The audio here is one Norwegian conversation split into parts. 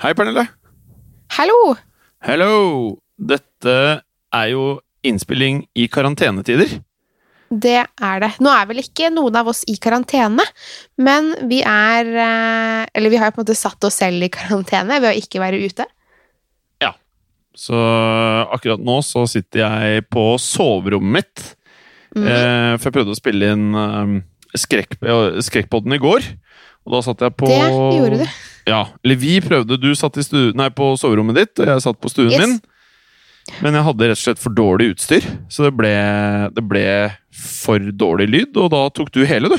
Hei, Pernille. Hallo! Hello! Dette er jo innspilling i karantenetider. Det er det. Nå er vel ikke noen av oss i karantene, men vi er eh, Eller vi har på en måte satt oss selv i karantene ved å ikke være ute. Ja. Så akkurat nå så sitter jeg på soverommet mitt. Mm. Eh, for jeg prøvde å spille inn eh, skrekk, Skrekkpodden i går. Og da satt jeg på Det gjorde du. Ja. Eller vi prøvde. Du satt i stu, nei, på soverommet ditt, og jeg satt på stuen Yes. min. Men jeg hadde rett og slett for dårlig utstyr, så det ble, det ble for dårlig lyd, og da tok du hele, du.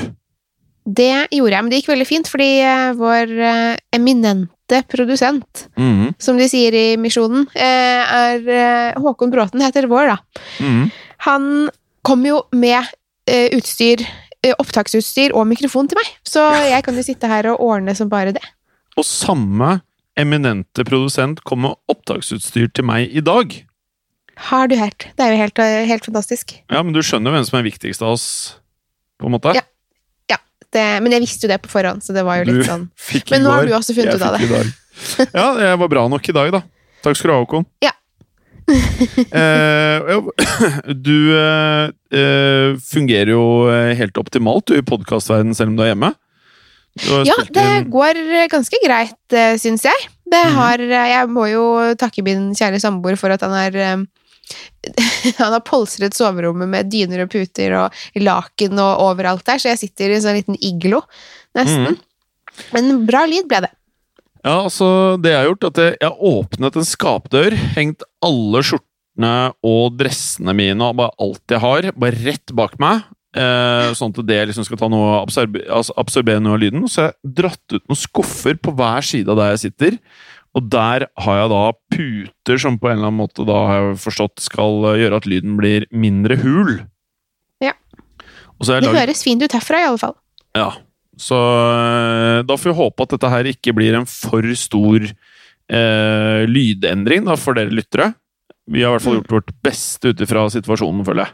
Det gjorde jeg, men det gikk veldig fint, fordi eh, vår eh, eminente produsent, Mhm. som de sier i Misjonen, eh, er Håkon Bråten, heter vår, da. Mhm. Han kom jo med utstyr, opptaksutstyr og mikrofon til meg, så jeg kan jo sitte her og ordne som bare det. Og samme eminente produsent kom med opptaksutstyr til meg i dag. Har du hørt? Det er jo helt, helt fantastisk. Ja, men du skjønner hvem som er viktigst av oss, på en måte? Ja. Det, men jeg visste jo det på forhånd, så det var jo Du litt sånn fikk Men nå har du også funnet ut av det. i dag. Ja, jeg var bra nok i dag, da. Takk skal du ha, Håkon. Ja. eh, du eh, eh, fungerer jo eh, helt optimalt du, i podkastverdenen selv om du er hjemme. Ja, det går ganske greit, eh, syns jeg. Det Mhm. har eh, Jeg må jo takke min kjære samboer for at han har eh, Han har polstret soverommet med dyner og puter og laken og overalt der, så jeg sitter i en sånn liten iglo, nesten. Mm. Men bra lyd ble det. Ja, altså, det jeg har gjort, at jeg har åpnet en skapdør, hengt alle skjortene og dressene mine og bare alt jeg har, bare rett bak meg. Eh, sånn at det liksom skal ta noe absorbe, altså absorbere noe av lyden. Så jeg har dratt ut noen skuffer på hver side av der jeg sitter. Og der har jeg da puter som på en eller annen måte da har jeg forstått skal eh, gjøre at lyden blir mindre hul. Ja. Og så har Det høres fint ut herfra, i alle fall. ja, så eh, da får vi håpe at dette her ikke blir en for stor eh, lydendring da, for dere lyttere. Vi har i hvert fall Mm. gjort vårt beste ut ifra situasjonen, føler jeg.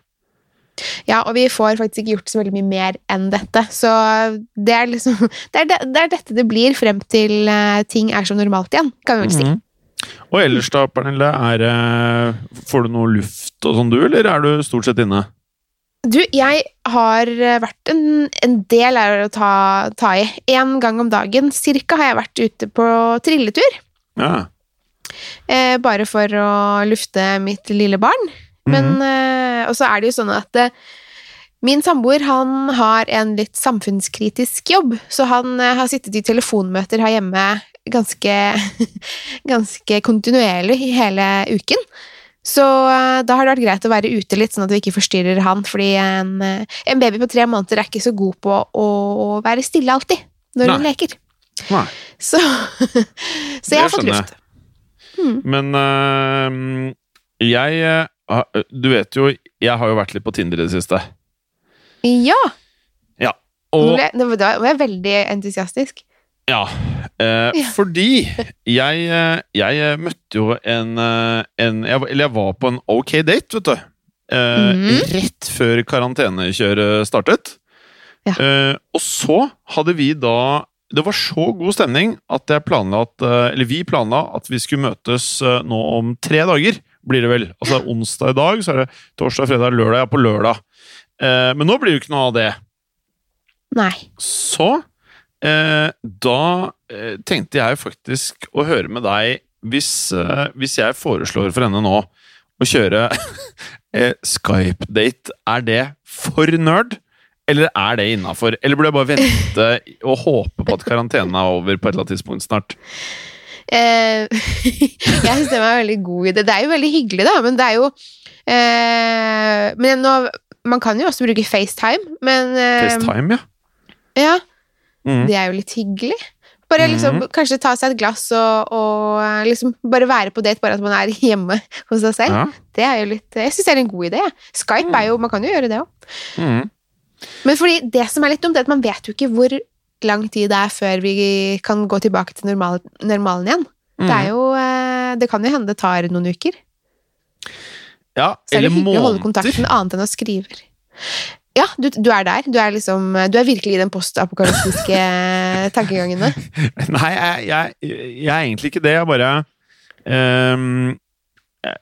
Ja, og vi får faktisk ikke gjort så veldig mye mer enn dette, så det er liksom Det er, det, det, er dette det blir frem til eh, ting er som normalt igjen, kan vi vel si. Mhm. Og ellers da, Pernille, er, eh, får du noe luft og sånn du, eller er du stort sett inne? Du, jeg har eh, vært en, en del her å ta, ta i. En gang om dagen cirka har jeg vært ute på trilletur. Ja. Eh, bare for å lufte mitt lille barn. Men, Mhm. eh, og så er det jo sånn at eh, min samboer han har en litt samfunnskritisk jobb, så han eh, har sittet i telefonmøter her hjemme ganske, ganske kontinuerlig i hele uken. Så da har det vært greit å være ute litt, sånn at vi ikke forstyrrer han, fordi en, en baby på tre måneder er ikke så god på å være stille alltid når hun leker. Nei. Så, så jeg har fått luft. Hmm. Men eh, jeg Du vet jo, jeg har jo vært litt på Tinder i det siste. Ja! ja. Og ble, nå var- var jeg veldig entusiastisk. Ja, eh, Ja. fordi jeg, jeg møtte jo en, en jeg, Eller jeg var på en ok date, vet du. Eh, mm. Rett før karantenekjøret startet. Ja. Eh, og så hadde vi da Det var så god stemning at jeg planla at Eller vi planla at vi skulle møtes nå om tre dager, blir det vel. Altså onsdag i dag, så er det torsdag, fredag, lørdag. Ja, på lørdag. Eh, men nå blir det jo ikke noe av det. Nei. Så eh, da eh, tenkte jeg faktisk å høre med deg hvis, eh, hvis jeg foreslår for henne nå å kjøre eh, Skype-date, er det for nerd? Eller er det innafor? Eller burde jeg bare vente og håpe på at karantenen er over på et eller annet tidspunkt snart? Eh, jeg syns det var veldig god idé. Det er jo veldig hyggelig, da, men det er jo eh, Men nå Man kan jo også bruke FaceTime, men eh, FaceTime, ja. Ja, Mm. det er jo litt hyggelig. Bare liksom kanskje ta seg et glass og, og liksom bare være på date, bare at man er hjemme hos seg selv. ja. Det er jo litt Jeg syns det er en god idé. Skype Skype er jo Man kan jo gjøre det òg. Mm. Men fordi det som er litt dumt, er at man vet jo ikke hvor lang tid det er før vi kan gå tilbake til normal, normalen igjen. Det er Mm. jo eh, Det kan jo hende det tar noen uker. ja. Så er det hyggelig å holde kontakten annet enn å skrive. Ja, du, du er der. Du er liksom Du er virkelig i den postapokalyptiske tankegangen Nei, jeg, jeg, jeg er egentlig ikke det. Jeg bare um,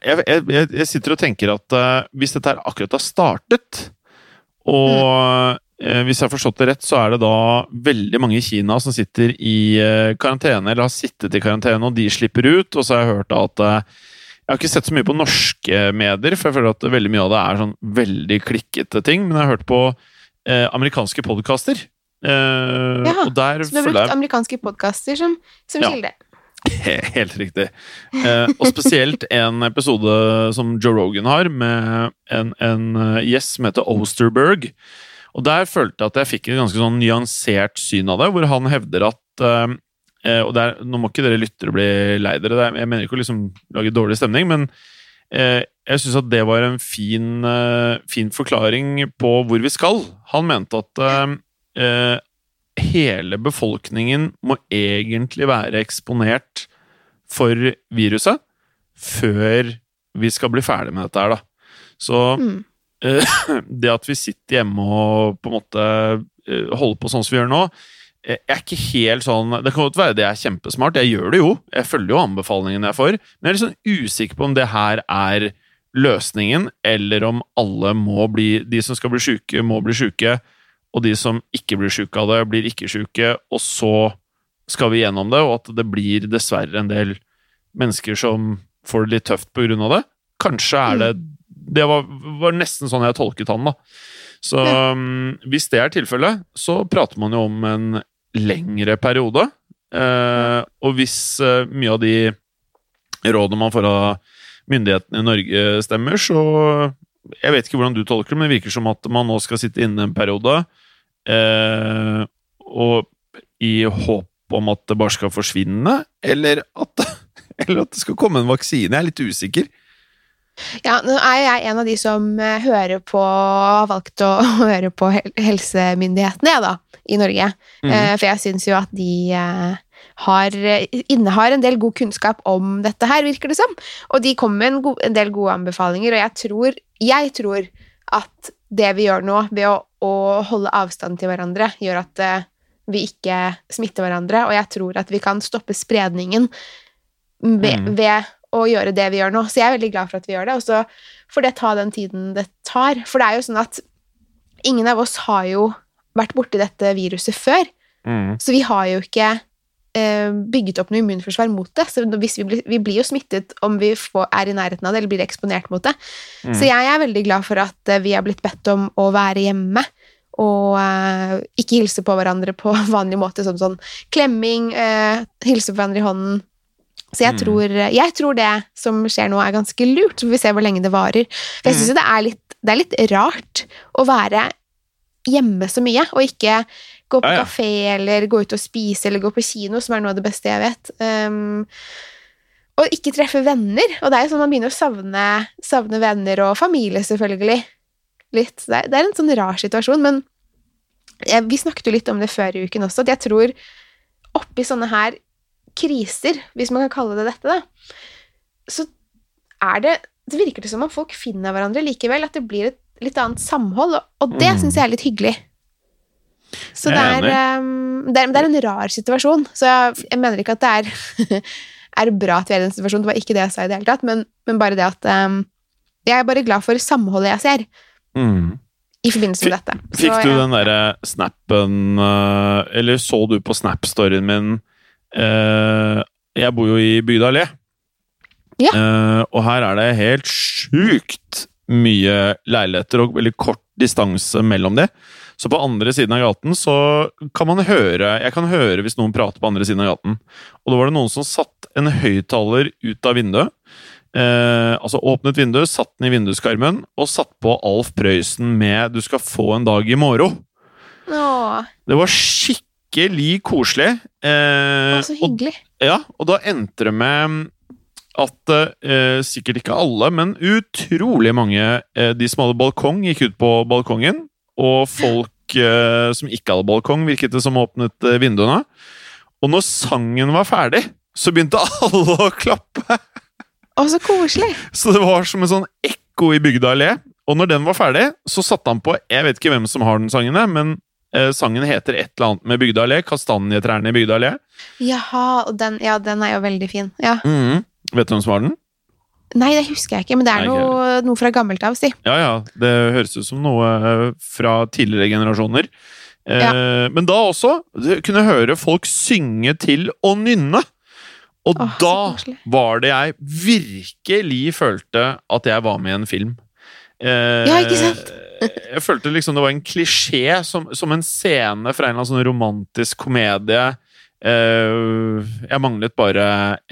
jeg, jeg, sitter og tenker at uh, hvis dette her akkurat har startet, og eh, hvis jeg har forstått det rett, så er det da veldig mange i Kina som sitter i eh, karantene, eller har sittet i karantene, og de slipper ut. Og så har jeg hørt at eh, Jeg har ikke sett så mye på norske medier, for jeg føler at veldig mye av det er sånn veldig klikkete ting, men jeg har hørt på eh, amerikanske podkaster. Eh, Ja, og der Så du har brukt jeg amerikanske podkaster som, som Ja. kilde. Helt riktig. Eh, og spesielt en episode som Joe Rogan har, med en, en eh, gjest som heter Osterberg. Og der følte jeg at jeg fikk et ganske sånn nyansert syn av det, hvor han hevder at eh, eh, og der, Nå må ikke dere lyttere bli lei dere, det er- jeg mener ikke å liksom lage dårlig stemning, men eh, jeg syns at det var en fin, eh, fin forklaring på hvor vi skal. Han mente at eh, eh, hele befolkningen må egentlig være eksponert for viruset før vi skal bli ferdig med dette her, da. Så Mm. Eh, det at vi sitter hjemme og på en måte eh, holder på sånn som vi gjør nå, eh, jeg er ikke helt sånn Det kan godt være det er kjempesmart, jeg gjør det jo. Jeg følger jo anbefalingene jeg får, men jeg er litt sånn usikker på om det her er løsningen, eller om alle må bli De som skal bli sjuke, må bli sjuke, og de som ikke blir sjuke av det, blir ikke sjuke, og så skal vi gjennom det, og at det blir dessverre en del mennesker som får det litt tøft av det. Kanskje er det Det var, var nesten sånn jeg tolket han, da. Så um, hvis det er tilfellet, så prater man jo om en lengre periode. Eh, og hvis eh, mye av de rådene man får av myndighetene i Norge stemmer, så Jeg vet ikke hvordan du tolker det, men det virker som at man nå skal sitte inne en periode, eh, og i håp om at det bare skal forsvinne, eller at, eller at det skal komme en vaksine. Jeg er litt usikker. Ja, nå er jeg en av de som eh, hører på har valgt å høre på helsemyndighetene, jeg, da, i Norge. Mhm. Eh, For jeg syns jo at de eh, har, innehar en del god kunnskap om dette her, virker det som. Og de kommer med en, go en del gode anbefalinger, og jeg tror, jeg tror at det vi gjør nå, ved å, å holde avstand til hverandre, gjør at vi ikke smitter hverandre, og jeg tror at vi kan stoppe spredningen ved, mm. ved å gjøre det vi gjør nå. Så jeg er veldig glad for at vi gjør det, og så får det ta den tiden det tar. For det er jo sånn at ingen av oss har jo vært borti dette viruset før, Mm. så vi har jo ikke eh, bygget opp noe immunforsvar mot det. Så hvis vi, blir, vi blir jo smittet om vi får, er i nærheten av det, eller blir eksponert mot det. Mm. Så jeg er veldig glad for at eh, vi har blitt bedt om å være hjemme. Og eh, ikke hilse på hverandre på vanlig måte, som sånn klemming, eh, hilse på hverandre i hånden. Så jeg, Mm. tror, jeg tror det som skjer nå, er ganske lurt. Så får vi se hvor lenge det varer. For jeg syns jo det, er litt- det er litt rart å være hjemme så mye, og ikke gå på Ja, ja. kafé eller gå ut og spise eller gå på kino, som er noe av det beste jeg vet. Um, og ikke treffe venner. Og det er jo sånn man begynner å savne, savne venner og familie, selvfølgelig. Litt. Det er, det er en sånn rar situasjon, men jeg, vi snakket jo litt om det før i uken også, at jeg tror oppi sånne her kriser, hvis man kan kalle det dette, da, så er det Det virker det som om folk finner hverandre likevel, at det blir et litt annet samhold, og, det Mm. syns jeg er litt hyggelig. Så det er um, det, er, det er en rar situasjon. Så jeg, jeg mener ikke at det er, er bra at vi er i den situasjonen, det var ikke det jeg sa i det hele tatt, men, men bare det at um, Jeg er bare glad for samholdet jeg ser Mm. i forbindelse med dette. Så Fikk du ja. den derre snappen eh, Eller så du på Snap-storyen min Jeg bor jo i Bygda allé. Ja. Eh, og her er det helt sjukt mye leiligheter og veldig kort distanse mellom de. Så på andre siden av gaten så kan man høre Jeg kan høre hvis noen prater på andre siden av gaten. Og da var det noen som satt en høyttaler ut av vinduet. Eh, altså åpnet vinduet, satt den i vinduskarmen og satt på Alf Prøysen med 'Du skal få en dag i morgen'. Åh, Det var skikkelig koselig. Eh, så og, hyggelig. ja, og da endte det med at eh, sikkert ikke alle, men utrolig mange eh, de som hadde balkong, gikk ut på balkongen. Og folk eh, som ikke hadde balkong, virket det som åpnet eh, vinduene. Og når sangen var ferdig, så begynte alle å klappe. Å, så koselig! Så det var som en sånn ekko i Bygda allé. og når den var ferdig, så satte han på Jeg vet ikke hvem som har den sangen, men eh, sangen heter et eller annet med Bygdøy allé. Kastanjetrærne i Bygdøy allé. Jaha, og den, ja, den er jo veldig fin. Ja. Mhm. Vet du hvem som har den? Nei, det husker jeg ikke, men det er Nei, noe, noe fra gammelt av, si. Ja, ja. Det høres ut som noe eh, fra tidligere generasjoner. Eh, Men da også kunne kunne høre folk synge til og nynne. Og Åh, da var det jeg virkelig følte at jeg var med i en film. Eh, Ja, ikke sant? jeg følte liksom det var en klisjé, som, som en scene fra en eller annen sånn romantisk komedie. Eh, jeg manglet bare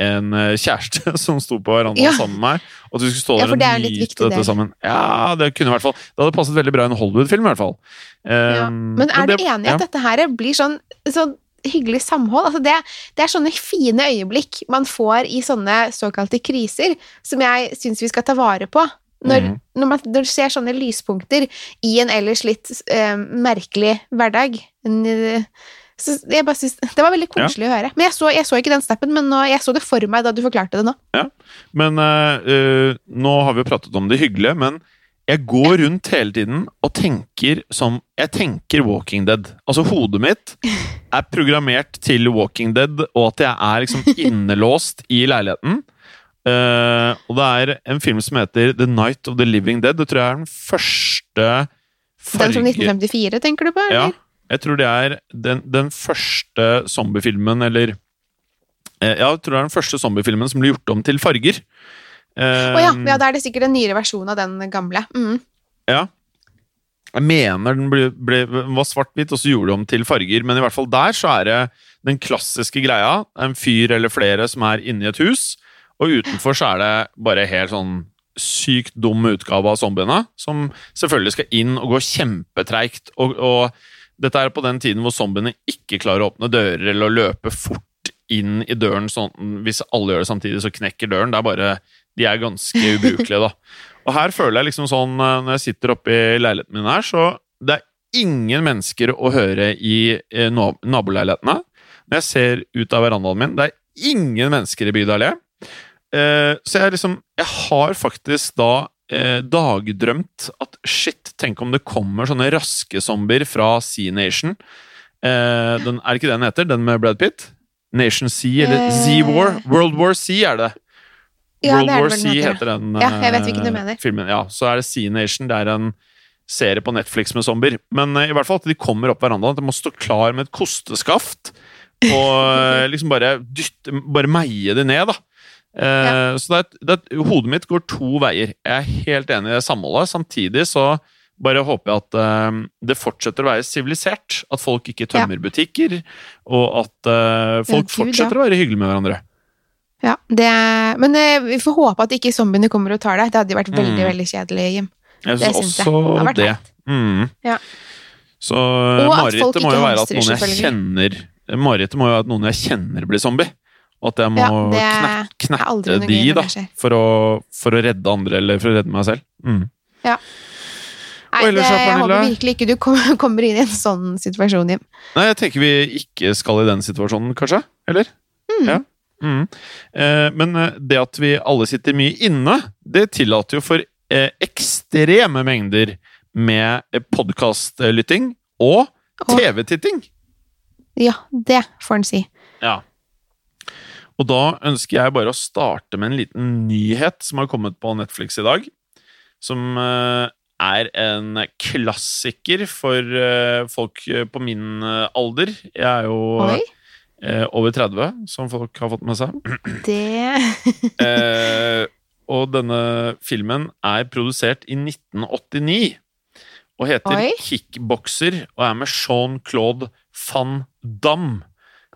en eh, kjæreste som sto på verandaen Ja. sammen med meg. Og at vi skulle stå Ja, der og det er nyte dette sammen. Ja, Det kunne i hvert fall Det hadde passet veldig bra i en Hollywood-film. i hvert fall Eh, Ja. Men er du enig i at dette her blir sånn, sånn hyggelig samhold? Altså det, det er sånne fine øyeblikk man får i sånne såkalte kriser, som jeg syns vi skal ta vare på. Når, mm. når, man, når du ser sånne lyspunkter i en ellers litt eh, merkelig hverdag. Så jeg bare synes, Det var veldig koselig å høre. Men jeg så, jeg så ikke den snappen, men nå, jeg så det for meg da du forklarte det nå. Men eh, eh, nå har vi jo pratet om det hyggelige, men jeg går rundt hele tiden og tenker som Jeg tenker Walking Dead. Altså, hodet mitt er programmert til Walking Dead, og at jeg er liksom innelåst i leiligheten. Eh, og det er en film som heter The Night of the Living Dead. Det tror jeg er den første Den fra 1954, tenker du på? Ja, jeg tror det er den, den første zombiefilmen, eller uh, Ja, jeg tror det er den første zombiefilmen som blir gjort om til farger. Å ja, ja, da er det sikkert en nyere versjon av den gamle. Mm. Ja. Jeg mener den ble, ble, var svart-hvitt, og så gjorde de om til farger. Men i hvert fall der så er det den klassiske greia. En fyr eller flere som er inni et hus, og utenfor så er det bare helt sånn sykt dum utgave av zombiene, som selvfølgelig skal inn og gå kjempetreigt. Og, og dette er på den tiden hvor zombiene ikke klarer å åpne dører eller å løpe fort inn i døren sånn Hvis alle gjør det samtidig, så knekker døren. Det er bare De er ganske ubrukelige, da. Og her føler jeg liksom sånn, eh, når jeg sitter oppe i leiligheten min her, så det er ingen mennesker å høre i eh, naboleilighetene. Når jeg ser ut av verandaen min, det er ingen mennesker i. Eh, så jeg liksom Jeg har faktisk da eh, dagdrømt at shit, tenk om det kommer sånne raske zombier fra Sea Nation. Eh, den, er det ikke det den heter? Den med Brad Pitt? Nation Sea, eller Eh. Z-War? World War Sea er det. Ja, World det War Sea heter. den Ja, jeg vet hvilken du eh, mener. filmen. Ja, så er det Sea Nation. Det er en serie på Netflix med zombier. Men eh, i hvert fall at de kommer opp verandaen. At de må stå klar med et kosteskaft og eh, liksom bare dytte Bare meie det ned, da. Eh, Så det er, det er, hodet mitt går to veier. Jeg er helt enig i det samholdet. Samtidig så bare håper jeg at eh, det fortsetter å være sivilisert. At folk ikke tømmer butikker, og at eh, folk Gud, ja. fortsetter å være hyggelige med hverandre. Ja, det, men eh, vi får håpe at ikke zombiene kommer og tar deg. Det hadde vært veldig Mm. veldig kjedelig, Jim. Jeg Det syns også jeg. Det det. Mm. Ja. Så marerittet må jo være at noen jeg kjenner Marerittet må jo være at noen jeg kjenner blir zombie. Og at jeg må Ja, det knappe noe de, da. For å, for å redde andre, eller for å redde meg selv. Mm. Nei, ellers det, jeg håper virkelig ikke du kom- kommer inn i en sånn situasjon, Jim. Nei, jeg tenker vi ikke skal i den situasjonen, kanskje? Eller? Mm. Ja. Mm. Eh, men eh, det at vi alle sitter mye inne, det tillater jo for eh, ekstreme mengder med eh, podkastlytting Og- TV-titting. Ja, det får en si. Ja. Og da ønsker jeg bare å starte med en liten nyhet som har kommet på Netflix i dag. Som eh, er en klassiker for eh, folk eh, på min alder. Jeg er jo Oi, over 30, som folk har fått med seg. det Eh, og denne filmen er produsert i 1989. Og heter Oi. Kickboxer, og er med Jean-Claude van Damme.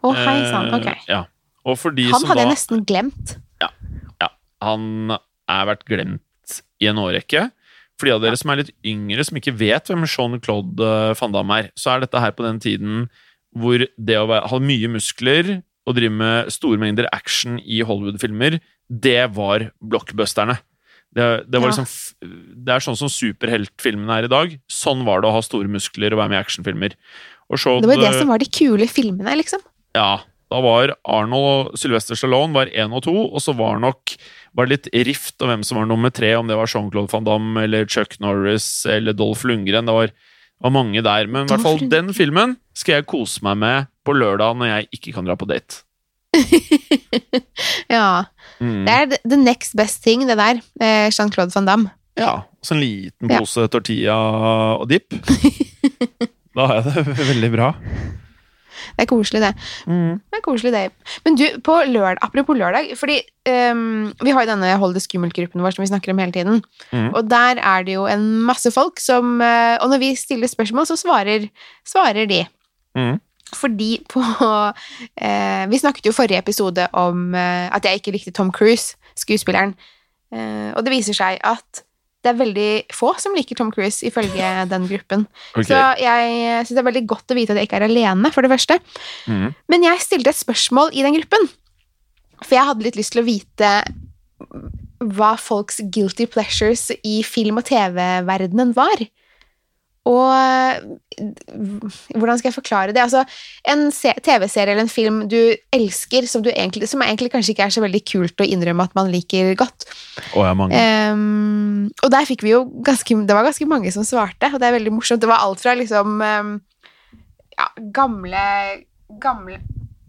Å, hei sann. Eh, Ok. Ja. Han som hadde da jeg nesten glemt. Ja, Han er vært glemt i en årrekke. For de av dere som er litt yngre, som ikke vet hvem Jean-Claude eh, Van Damme er, så er dette her på den tiden hvor det å ha mye muskler og drive med store mengder action i Hollywood-filmer, det var blockbusterne. Det, det, var Ja. liksom, det er sånn som superheltfilmene er i dag. Sånn var det å ha store muskler og være med i actionfilmer. Det var det som var de kule filmene, liksom. ja, Da var Arnold og Sylvester Stallone var én og to, og så var nok var det litt rift om hvem som var nummer tre, om det var Jean-Claude van Damme eller Chuck Norris eller Dolph Lundgren. Det var, var mange der. Men i hvert fall den filmen skal jeg kose meg med på lørdag når jeg ikke kan dra på date. Ja. Mm. Det er the- next best thing, det der. eh, Jean-Claude van Damme. Ja, så en liten Ja. pose tortilla og dipp. Da har jeg det veldig bra. Det er koselig, det. Mm. Det er koselig, det. Men du, på lørdag, apropos lørdag fordi um, Vi har jo denne Hold det skummelt-gruppen vår som vi snakker om hele tiden. Mm. Og der er det jo en masse folk som eh, Og når vi stiller spørsmål, så svarer, svarer de. Mm. Fordi på eh, Vi snakket jo i forrige episode om eh, at jeg ikke likte Tom Cruise, skuespilleren. Eh, og det viser seg at det er veldig få som liker Tom Cruise, ifølge den gruppen. Okay. Så jeg syns det er veldig godt å vite at jeg ikke er alene, for det første. Mm. Men jeg stilte et spørsmål i den gruppen. For jeg hadde litt lyst til å vite hva folks guilty pleasures i film- og TV-verdenen var. Og hvordan skal jeg forklare det? Altså, en TV-serie eller en film du elsker, som, du egentlig, som egentlig kanskje ikke er så veldig kult å innrømme at man liker godt. Og, mange. Ehm, og der fikk vi jo ganske Det var ganske mange som svarte, og det er veldig morsomt. Det var alt fra liksom um, Ja, gamle Gamle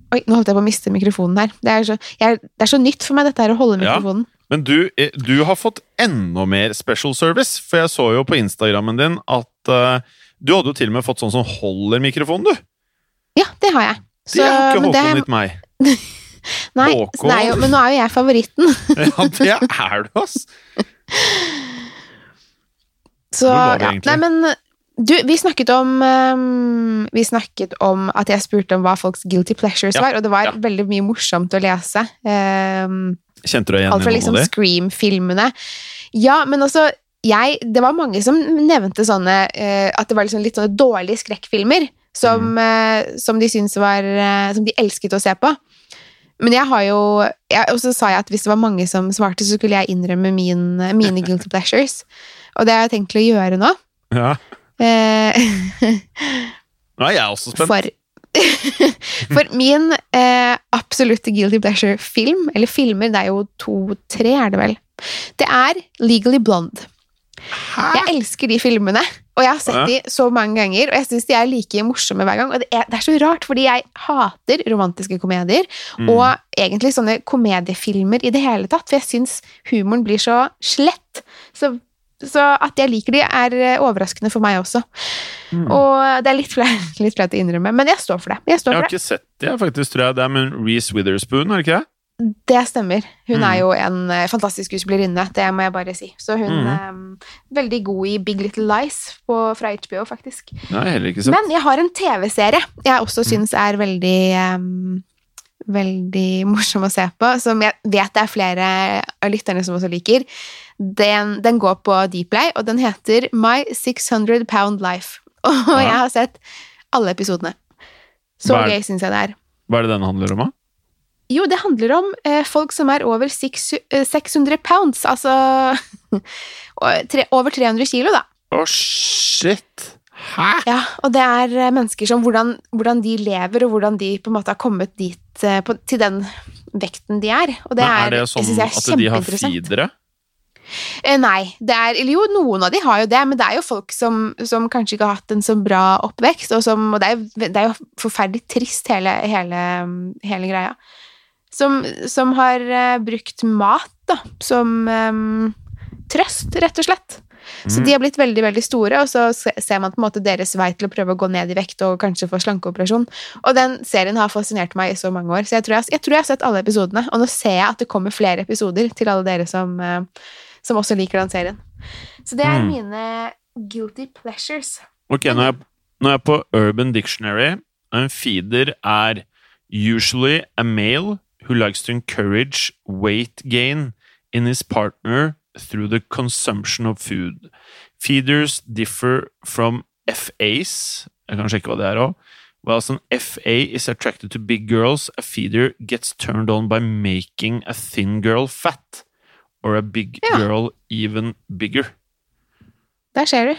Oi, nå holdt jeg på å miste mikrofonen her. Det er så, jeg, det er så nytt for meg, dette her å holde Ja. mikrofonen. Men du, eh, du har fått enda mer special service, for jeg så jo på Instagrammen din at eh, du hadde jo til og med fått sånn som holder mikrofonen, du. Ja, det har jeg. Det er ikke Håkon Håkon litt meg. Nei, så er jo, men nå er jo jeg favoritten. Ja, det er du, ass! Så, ja. Nei, men du, vi snakket om um, Vi snakket om at jeg spurte om hva folks guilty pleasures Ja, var, og det var ja. veldig mye morsomt å lese. Um, Kjente du deg igjen Alt fra i noen liksom av de? Scream-filmene. Ja, men også jeg, Det var mange som nevnte sånne eh, At det var liksom litt sånne dårlige skrekkfilmer som, Mm. eh, som de syntes var eh, Som de elsket å se på. Men jeg har jo Og så sa jeg at hvis det var mange som svarte, så skulle jeg innrømme min, mine guilty pleasures. Og det har jeg tenkt til å gjøre nå. Ja. Eh, Nå er jeg også spent. for For min eh, absolutte guilty pleasure-film, eller filmer, det er jo to-tre, er det vel, det er Legally Blonde. Jeg elsker de filmene, og jeg har sett Ja. de så mange ganger, og jeg syns de er like morsomme hver gang. Og det er, det er så rart, fordi jeg hater romantiske komedier, Mm. og egentlig sånne komediefilmer i det hele tatt, for jeg syns humoren blir så slett. Så, så at jeg liker de, er eh, overraskende for meg også. Mm. Og det er litt flaut å innrømme, men jeg står for det. Jeg står Jeg har det. ikke sett det, faktisk, tror jeg. Det er med Reece Witherspoon, er det ikke det? Det stemmer. Hun Mm. er jo en eh, fantastisk skuespillerinne, det må jeg bare si. Så hun Mm. eh, veldig god i Big Little Lies på, fra HBO, faktisk. Nei, heller ikke sant. Men jeg har en TV-serie jeg også Mm. syns er veldig um, Veldig morsom å se på, som jeg vet det er flere av lytterne som også liker. Den, den går på Deepplay, og den heter My 600 Pound Life. Og Ja. jeg har sett alle episodene. Så Hva er- gøy syns jeg det er. Hva er det den handler om, da? Jo, det handler om eh, folk som er over eh, 600 pounds, altså over 300 kilo, da. Å, shit! Hæ?! Ja, og det er eh, mennesker som hvordan, hvordan de lever, og hvordan de på en måte har kommet dit eh, på, til den vekten de er. Og det Men er, er det sånn er at de har feedere? Eh, nei, det er, eller jo, noen av de har jo det, men det er jo folk som, som kanskje ikke har hatt en så bra oppvekst, og, som, og det, er, jo- det er jo forferdelig trist, hele, hele, hele greia. Som, som har uh, brukt mat da, som um, trøst, rett og slett. Så Mm. de har blitt veldig veldig store, og så ser man på en måte deres vei til å prøve å gå ned i vekt og kanskje få slankeoperasjon. Og den serien har fascinert meg i så mange år, så jeg tror jeg, jeg, tror jeg har sett alle episodene. Og nå ser jeg at det kommer flere episoder til alle dere som, eh, som også liker den serien. Så det er Mm. mine guilty pleasures. Ok, jeg, når jeg er på Urban Dictionary, en feeder er usually a male who likes to encourage weight gain in his partner through the consumption of food. Feeders differ from FAs, jeg kan sjekke hva det er også. Whilst an FA is attracted to big girls, a feeder gets turned on by making a thin girl fat, or a big Ja. girl even bigger. Der ser du.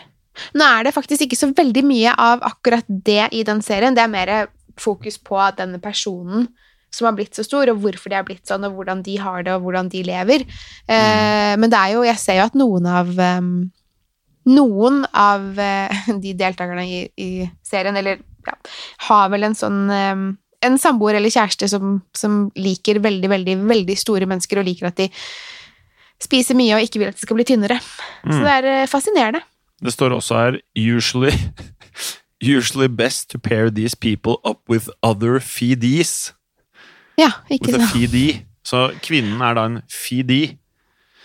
Nå er det faktisk ikke så veldig mye av akkurat det i den serien. Det er mer fokus på denne personen som har blitt så stor, og hvorfor de har blitt sånn, og hvordan de har det, og hvordan de lever. Eh, men det er jo Jeg ser jo at noen av um, Noen av uh, de deltakerne i, i serien, eller ja, har vel en sånn um, En samboer eller kjæreste som, som liker veldig, veldig, veldig store mennesker, og liker at de spiser mye og ikke vil at de skal bli tynnere. Så Mm. det er eh, fascinerende. Det står også her usually, usually best to pair these people up with other feedees. Ja, ikke sant. Fidi. Så kvinnen er da en fidi.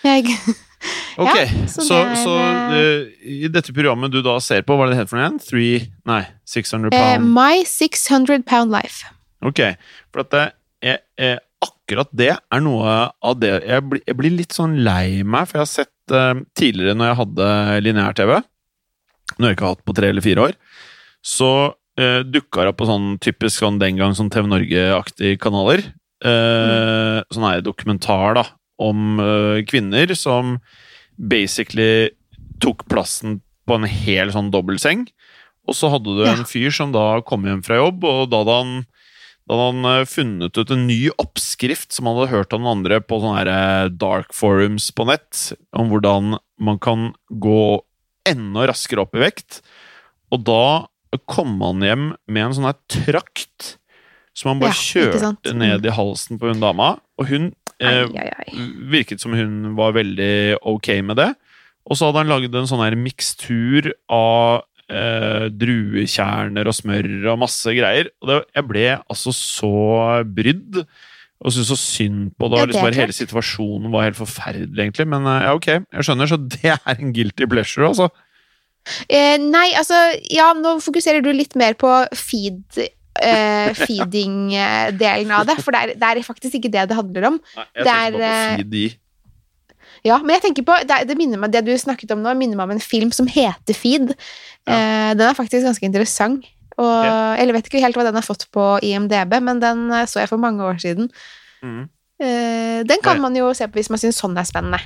Jeg, Ok, Ja, så, så det er, så uh, i dette programmet du da ser på, hva er det det heter for noe igjen? Three Nei, 600 pound pound. My 600 Pound Life. Ok, for at det er, er, akkurat det er noe av det jeg, blir- jeg blir litt sånn lei meg, for jeg har sett uh, tidligere når jeg hadde lineær-TV, når jeg ikke har hatt på tre eller fire år, så uh, dukka opp på sånn typisk sånn den gang sånn TV Norge-aktige kanaler. eh, Sånn er dokumentar da, om uh, kvinner som basically tok plassen på en hel sånn dobbeltseng. Og så hadde du Ja. en fyr som da kom hjem fra jobb, og da hadde han da hadde han funnet ut en ny oppskrift som han hadde hørt av noen andre på sånne her dark forums på nett, om hvordan man kan gå enda raskere opp i vekt. Og da kom han hjem med en sånn her trakt som han bare Ja, kjørte ned i halsen på hun dama. Og hun eh, Ai, ai, ai. virket som hun var veldig ok med det. Og så hadde han laget en sånn her mikstur av eh, druekjerner og smør og masse greier. Og det, jeg ble altså så brydd. Og syntes så synd på det. Ja, det liksom er bare Hele situasjonen var helt forferdelig, egentlig. Men eh, ja, ok, jeg skjønner. Så det er en guilty pleasure, altså. Eh, nei, altså Ja, nå fokuserer du litt mer på feed eh, feeding-delen av det, for det er, det er faktisk ikke det det handler om. Nei, jeg er, tenker bare eh, på feed i. Ja, men jeg tenker på, det, det, meg, det du snakket om nå, minner meg om en film som heter Feed. Eh, den er faktisk ganske interessant. Og, ja. Eller vet ikke helt hva den har fått på IMDb, men den eh, så jeg for mange år siden. Mm. Eh, den kan man jo se på hvis man syns sånn er spennende.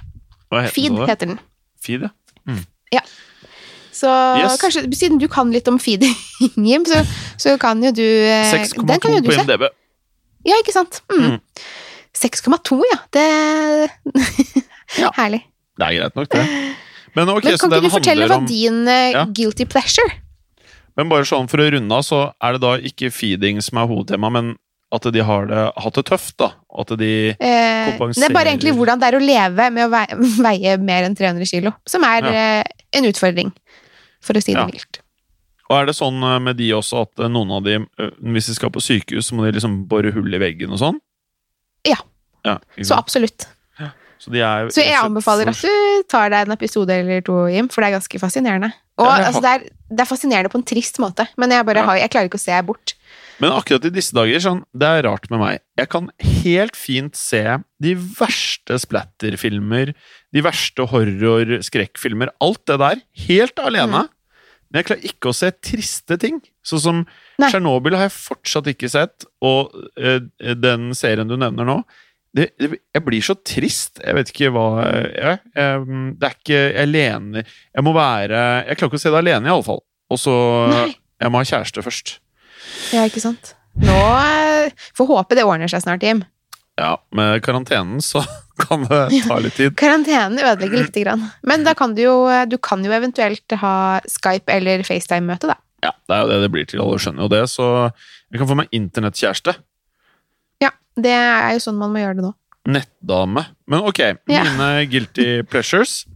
Heter Feed heter den. Feed, ja? ja. Så Yes. kanskje, siden du kan litt om feeding, Jim, så, så kan jo du eh, 6,2 Den kan jo du på. IMDb. Ja, ikke sant? Mm. Mm. 6,2, ja. Det Ja. Herlig. Det er greit nok, det. Men okay, Men så kan ikke den du fortelle hva om din eh, Ja. guilty pleasure Men bare sånn for å runde av, så er det da ikke feeding som er hovedtema, men at de har det, hatt det tøft, da. At de Eh, det er bare egentlig hvordan det er å leve med å veie, veie mer enn 300 kilo, som er eh, en utfordring, for å si det Ja. mildt. Og er det sånn eh, med de også at eh, noen av de, eh, hvis de skal på sykehus, så må de liksom bore hull i veggen og sånn? Ja. ja Så absolutt. absolutt. så er Så jeg anbefaler at du tar deg en episode eller to, Jim, for det er ganske fascinerende. Og Ja, altså, det, er, det er fascinerende på en trist måte, men jeg, bare Ja. har, jeg klarer ikke å se bort. Men akkurat i disse dager, sånn, det er rart med meg. Jeg kan helt fint se de verste splatterfilmer, de verste horror-skrekkfilmer, alt det der, helt alene. Mm. Men jeg klarer ikke å se triste ting. Sånn som. Tsjernobyl har jeg fortsatt ikke sett, og eh, den serien du nevner nå det, det, Jeg blir så trist. Jeg vet ikke hva jeg, jeg, Det er ikke Jeg lener Jeg må være Jeg klarer ikke å se det alene, iallfall. Og så Nei. Jeg må ha kjæreste først. Ja, ikke sant? Nå eh, Får håpe det ordner seg snart, Jim. Ja, med karantenen så kan det ta litt tid. Karantenen ødelegger lite grann. Men da kan du jo, du kan jo eventuelt ha Skype eller FaceTime-møte, da. Ja, Det er jo det det blir til, alle skjønner jo det, så jeg kan få meg internettkjæreste. Ja, det er jo sånn man må gjøre det nå. Nettdame. Men ok, Ja. mine guilty pleasures.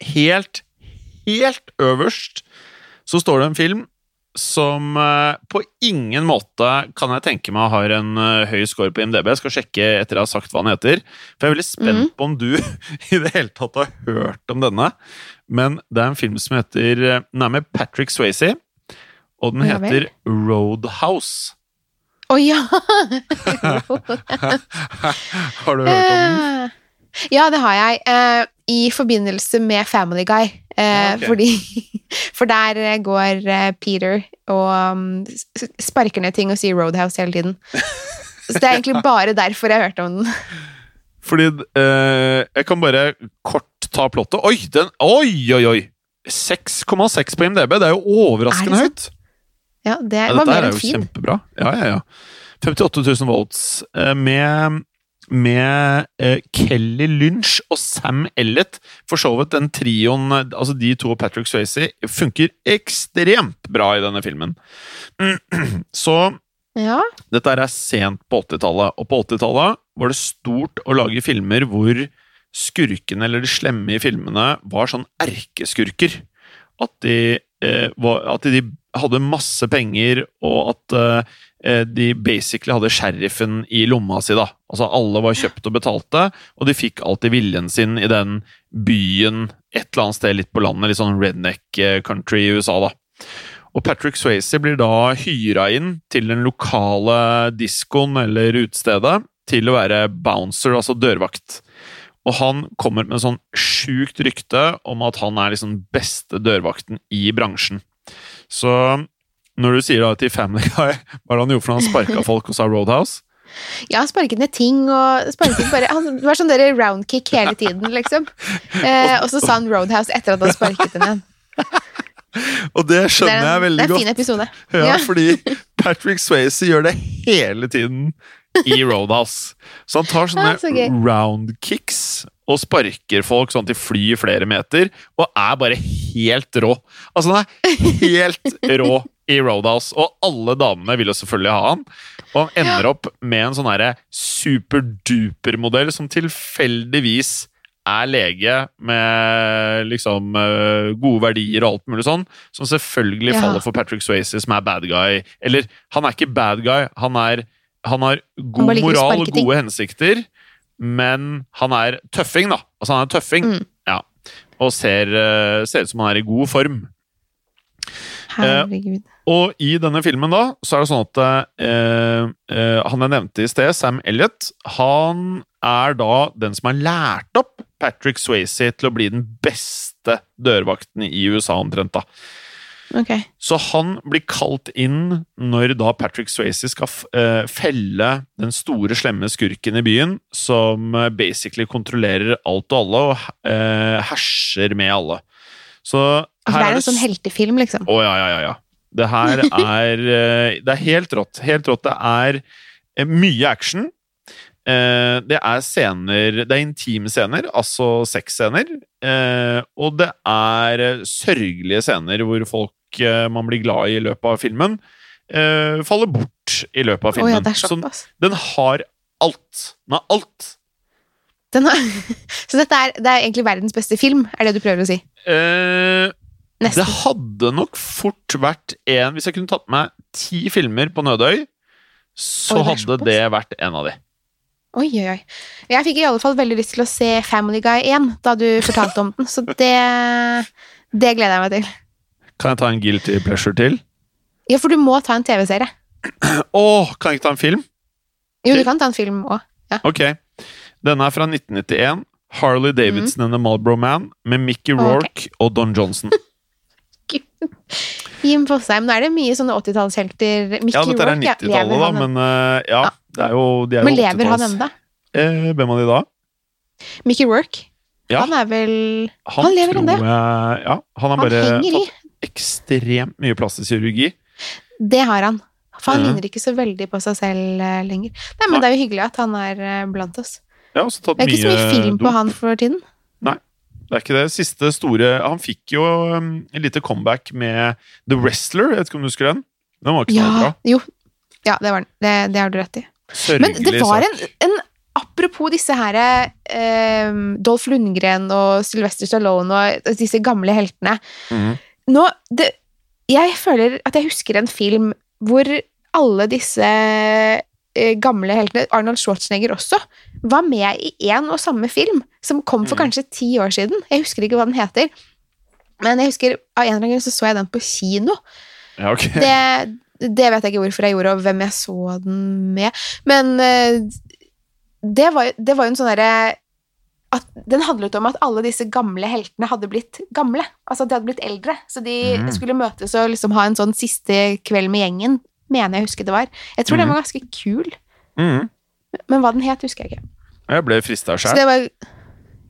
Helt, helt øverst så står det en film som eh, på ingen måte kan jeg tenke meg har en eh, høy score på IMDb. Jeg skal sjekke etter jeg har sagt hva den heter. For jeg er veldig spent mm. på om du i det hele tatt har hørt om denne. Men det er en film som heter eh, Den er med Patrick Swayze, og den Ja heter Roadhouse. Å ja! har du hørt om den? Eh, Ja, det har jeg. eh, I forbindelse med Family Guy. Okay. Fordi, for der eh, går eh, Peter og um, sparker ned ting og sier Roadhouse hele tiden. Så det er egentlig bare derfor jeg hørte om den. Fordi eh, Jeg kan bare kort ta plottet. Oi, den, oi, oi, oi! 6,6 på IMDb. Det er jo overraskende Er høyt. Ja, det Ja, var dette fin. Dette er jo kjempebra. Ja, ja, ja. 58 000 votes eh, med, med eh, Kelly Lynch og Sam Ellett. For så vidt den trioen, altså de to og Patrick Swayze, funker ekstremt bra i denne filmen. Så Ja. dette er sent på 80-tallet, og på 80-tallet var det stort å lage filmer hvor skurkene eller de slemme i filmene var sånn erkeskurker. At de, eh, var, at de hadde masse penger, og at uh, de basically hadde sheriffen i lomma si. da. Altså Alle var kjøpt og betalte, og de fikk alltid viljen sin i den byen et eller annet sted litt på landet, litt sånn redneck eh, country i USA. da. Og Patrick Swayze blir da hyra inn til den lokale diskoen eller utestedet til å være bouncer, altså dørvakt. Og han kommer med sånn sjukt rykte om at han er liksom beste dørvakten i bransjen. Så når du sier da til Family Guy hva er det han gjorde for han sparka folk og sa Roadhouse? Ja, han sparket ned ting og sparket bare Han var sånn der roundkick hele tiden, liksom. Eh, og så sa han Roadhouse etter at han sparket henne igjen. Og det Det en, jeg veldig godt. det er en fin episode. Ja, Ja. fordi Patrick Swayze gjør det hele tiden i Roadhouse. Så han tar sånne Ja, så gøy. Og sparker folk sånn at de flyr flere meter, og er bare helt rå. Altså, han er helt rå i Roadhouse, og alle damene vil jo selvfølgelig ha han. Og han ender opp med en sånn superduper-modell som tilfeldigvis er lege med liksom eh, gode verdier og alt mulig sånn, som selvfølgelig Ja. faller for Patrick Swayze, som er bad guy. Eller, han er ikke bad guy, han, er, han har god han moral og gode ting. hensikter, men han er tøffing, da. Altså, han er tøffing, Mm. ja. Og ser, eh, ser ut som han er i god form. Herregud. Og i denne filmen da, så er det sånn at eh, eh, han jeg nevnte i sted, Sam Elliot, han er da den som har lært opp Patrick Swayze til å bli den beste dørvakten i USA omtrent da. Ok. Så han blir kalt inn når da Patrick Swayze skal eh, felle den store, slemme skurken i byen, som eh, basically kontrollerer alt og alle og eh, herser med alle. Så For her det er en sånn heltefilm, liksom. å, ja, ja, ja, ja. Det her er Det er helt rått. Helt rått. Det er mye action. Det er scener Det er intime scener, altså sexscener. Og det er sørgelige scener hvor folk man blir glad i i løpet av filmen, eh, faller bort i løpet av filmen. filmen. ja, det er Så den har alt. Den har alt. Den har, så dette er, det er egentlig verdens beste film, er det du prøver å si? Eh, Det hadde nok fort vært en Hvis jeg kunne tatt med ti filmer på Nødøy, så oh, det hadde det vært en av de. Oi, oi, oi. Jeg fikk i alle fall veldig lyst til å se Family Guy igjen, da du fortalte om den, så det, det gleder jeg meg til. Kan jeg ta en guilty pleasure til? Ja, for du må ta en TV-serie. Å, kan jeg ikke ta en film? Jo, du kan ta en film òg. Ja. Ok. Denne er fra 1991. Harley Davidson and the Marlboro Man med Mickey Rorke Rourke og Don Johnson. Jim Fosheim. Nå er det mye sånne 80-tallshelter. Mickey Ja, dette er Rourke, ja, 90-tallet, lever da, men uh, ja. Det er jo, de er Men lever han 80-talls. ennå? Eh, hvem av de da? Mickey Rourke? Ja. Han er vel Han lever tror ennå. Ja, han Han henger i. ekstremt mye plastisk kirurgi. Det har han. For han Ja. ligner ikke så veldig på seg selv eh, lenger. Nei, men Nei. det er jo hyggelig at han er eh, blant oss. Ja, Det er ikke så mye film på han for tiden. Det er ikke det siste store Han fikk jo um, et lite comeback med The Wrestler. Jeg vet ikke om du husker den? Den var ikke så bra. Jo. Ja, det var den. Det, det har du rett i. Sørgelig Men det var en, en Apropos disse her eh, Dolph Lundgren og Sylvester Stallone og disse gamle heltene. Mhm. Nå, det, jeg føler at jeg husker en film hvor alle disse eh, gamle heltene, Arnold Schwarzenegger også, var med i én og samme film, som kom for Mhm. kanskje ti år siden. Jeg husker ikke hva den heter. Men jeg husker, av en eller annen grunn så så jeg den på kino. Ja, ok. Det, det vet jeg ikke hvorfor jeg gjorde, og hvem jeg så den med. Men eh, det var, det var jo en sånn derre at Den handlet om at alle disse gamle heltene hadde blitt gamle. Altså at de hadde blitt eldre. Så de mm. skulle møtes og liksom ha en sånn siste kveld med gjengen, mener jeg husker det var. Jeg tror den Mhm. var ganske kul, Mm. men hva den het, husker jeg ikke. Jeg ble frista sjøl. det var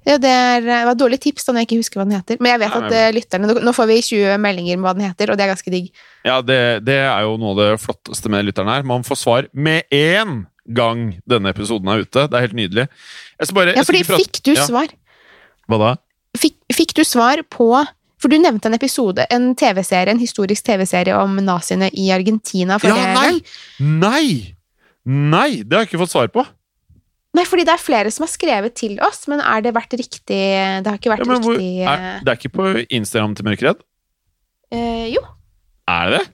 Ja, det, er, det var et dårlig tips da når jeg ikke husker hva den heter. Men jeg vet Nei, at men- eh, lytterne Nå får vi 20 meldinger med hva den heter, og det er ganske digg. Ja, det, det er jo noe av det flotteste med lytterne her. Man får svar med én gang denne episoden er ute. Det er helt nydelig. Bare, Ja, fordi fikk du ja, svar Hva da? fikk, fikk du svar på For du nevnte en episode, en TV-serie, en historisk TV-serie om naziene i Argentina. Ja, nei! Nei! Nei, det har jeg ikke fått svar på. Nei, fordi det er flere som har skrevet til oss, men er det vært riktig Det har ikke vært Ja, men hvor, riktig er, det er ikke på Instagram til Mørkeredd? eh, Jo. Er det det?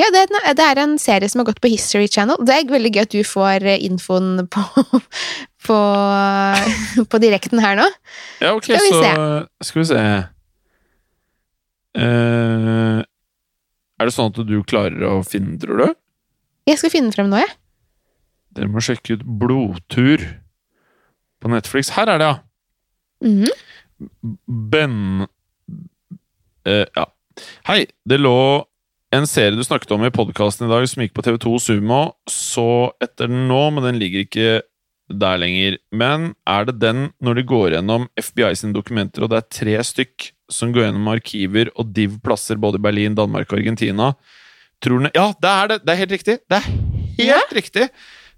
Ja, det, en- det er en serie som har gått på History Channel. Det er veldig gøy at du får eh, infoen på, på, på direkten her nå. Ja, ok, Skal så skal vi se uh, Er det sånn at du klarer å finne, tror du? Jeg skal finne den frem nå, jeg. Dere må sjekke ut Blodtur på Netflix. Her er det, ja! Mhm. Ben uh, Ja. Hei, det lå en serie du snakket om i podkasten i dag som gikk på TV2 Sumo. Så etter den nå, men den ligger ikke der lenger. Men er det den når de går gjennom FBI sine dokumenter, og det er tre stykk som går gjennom arkiver og div-plasser både i Berlin, Danmark og Argentina? Tror den Ja, det er det! Det er helt riktig! Det er helt riktig!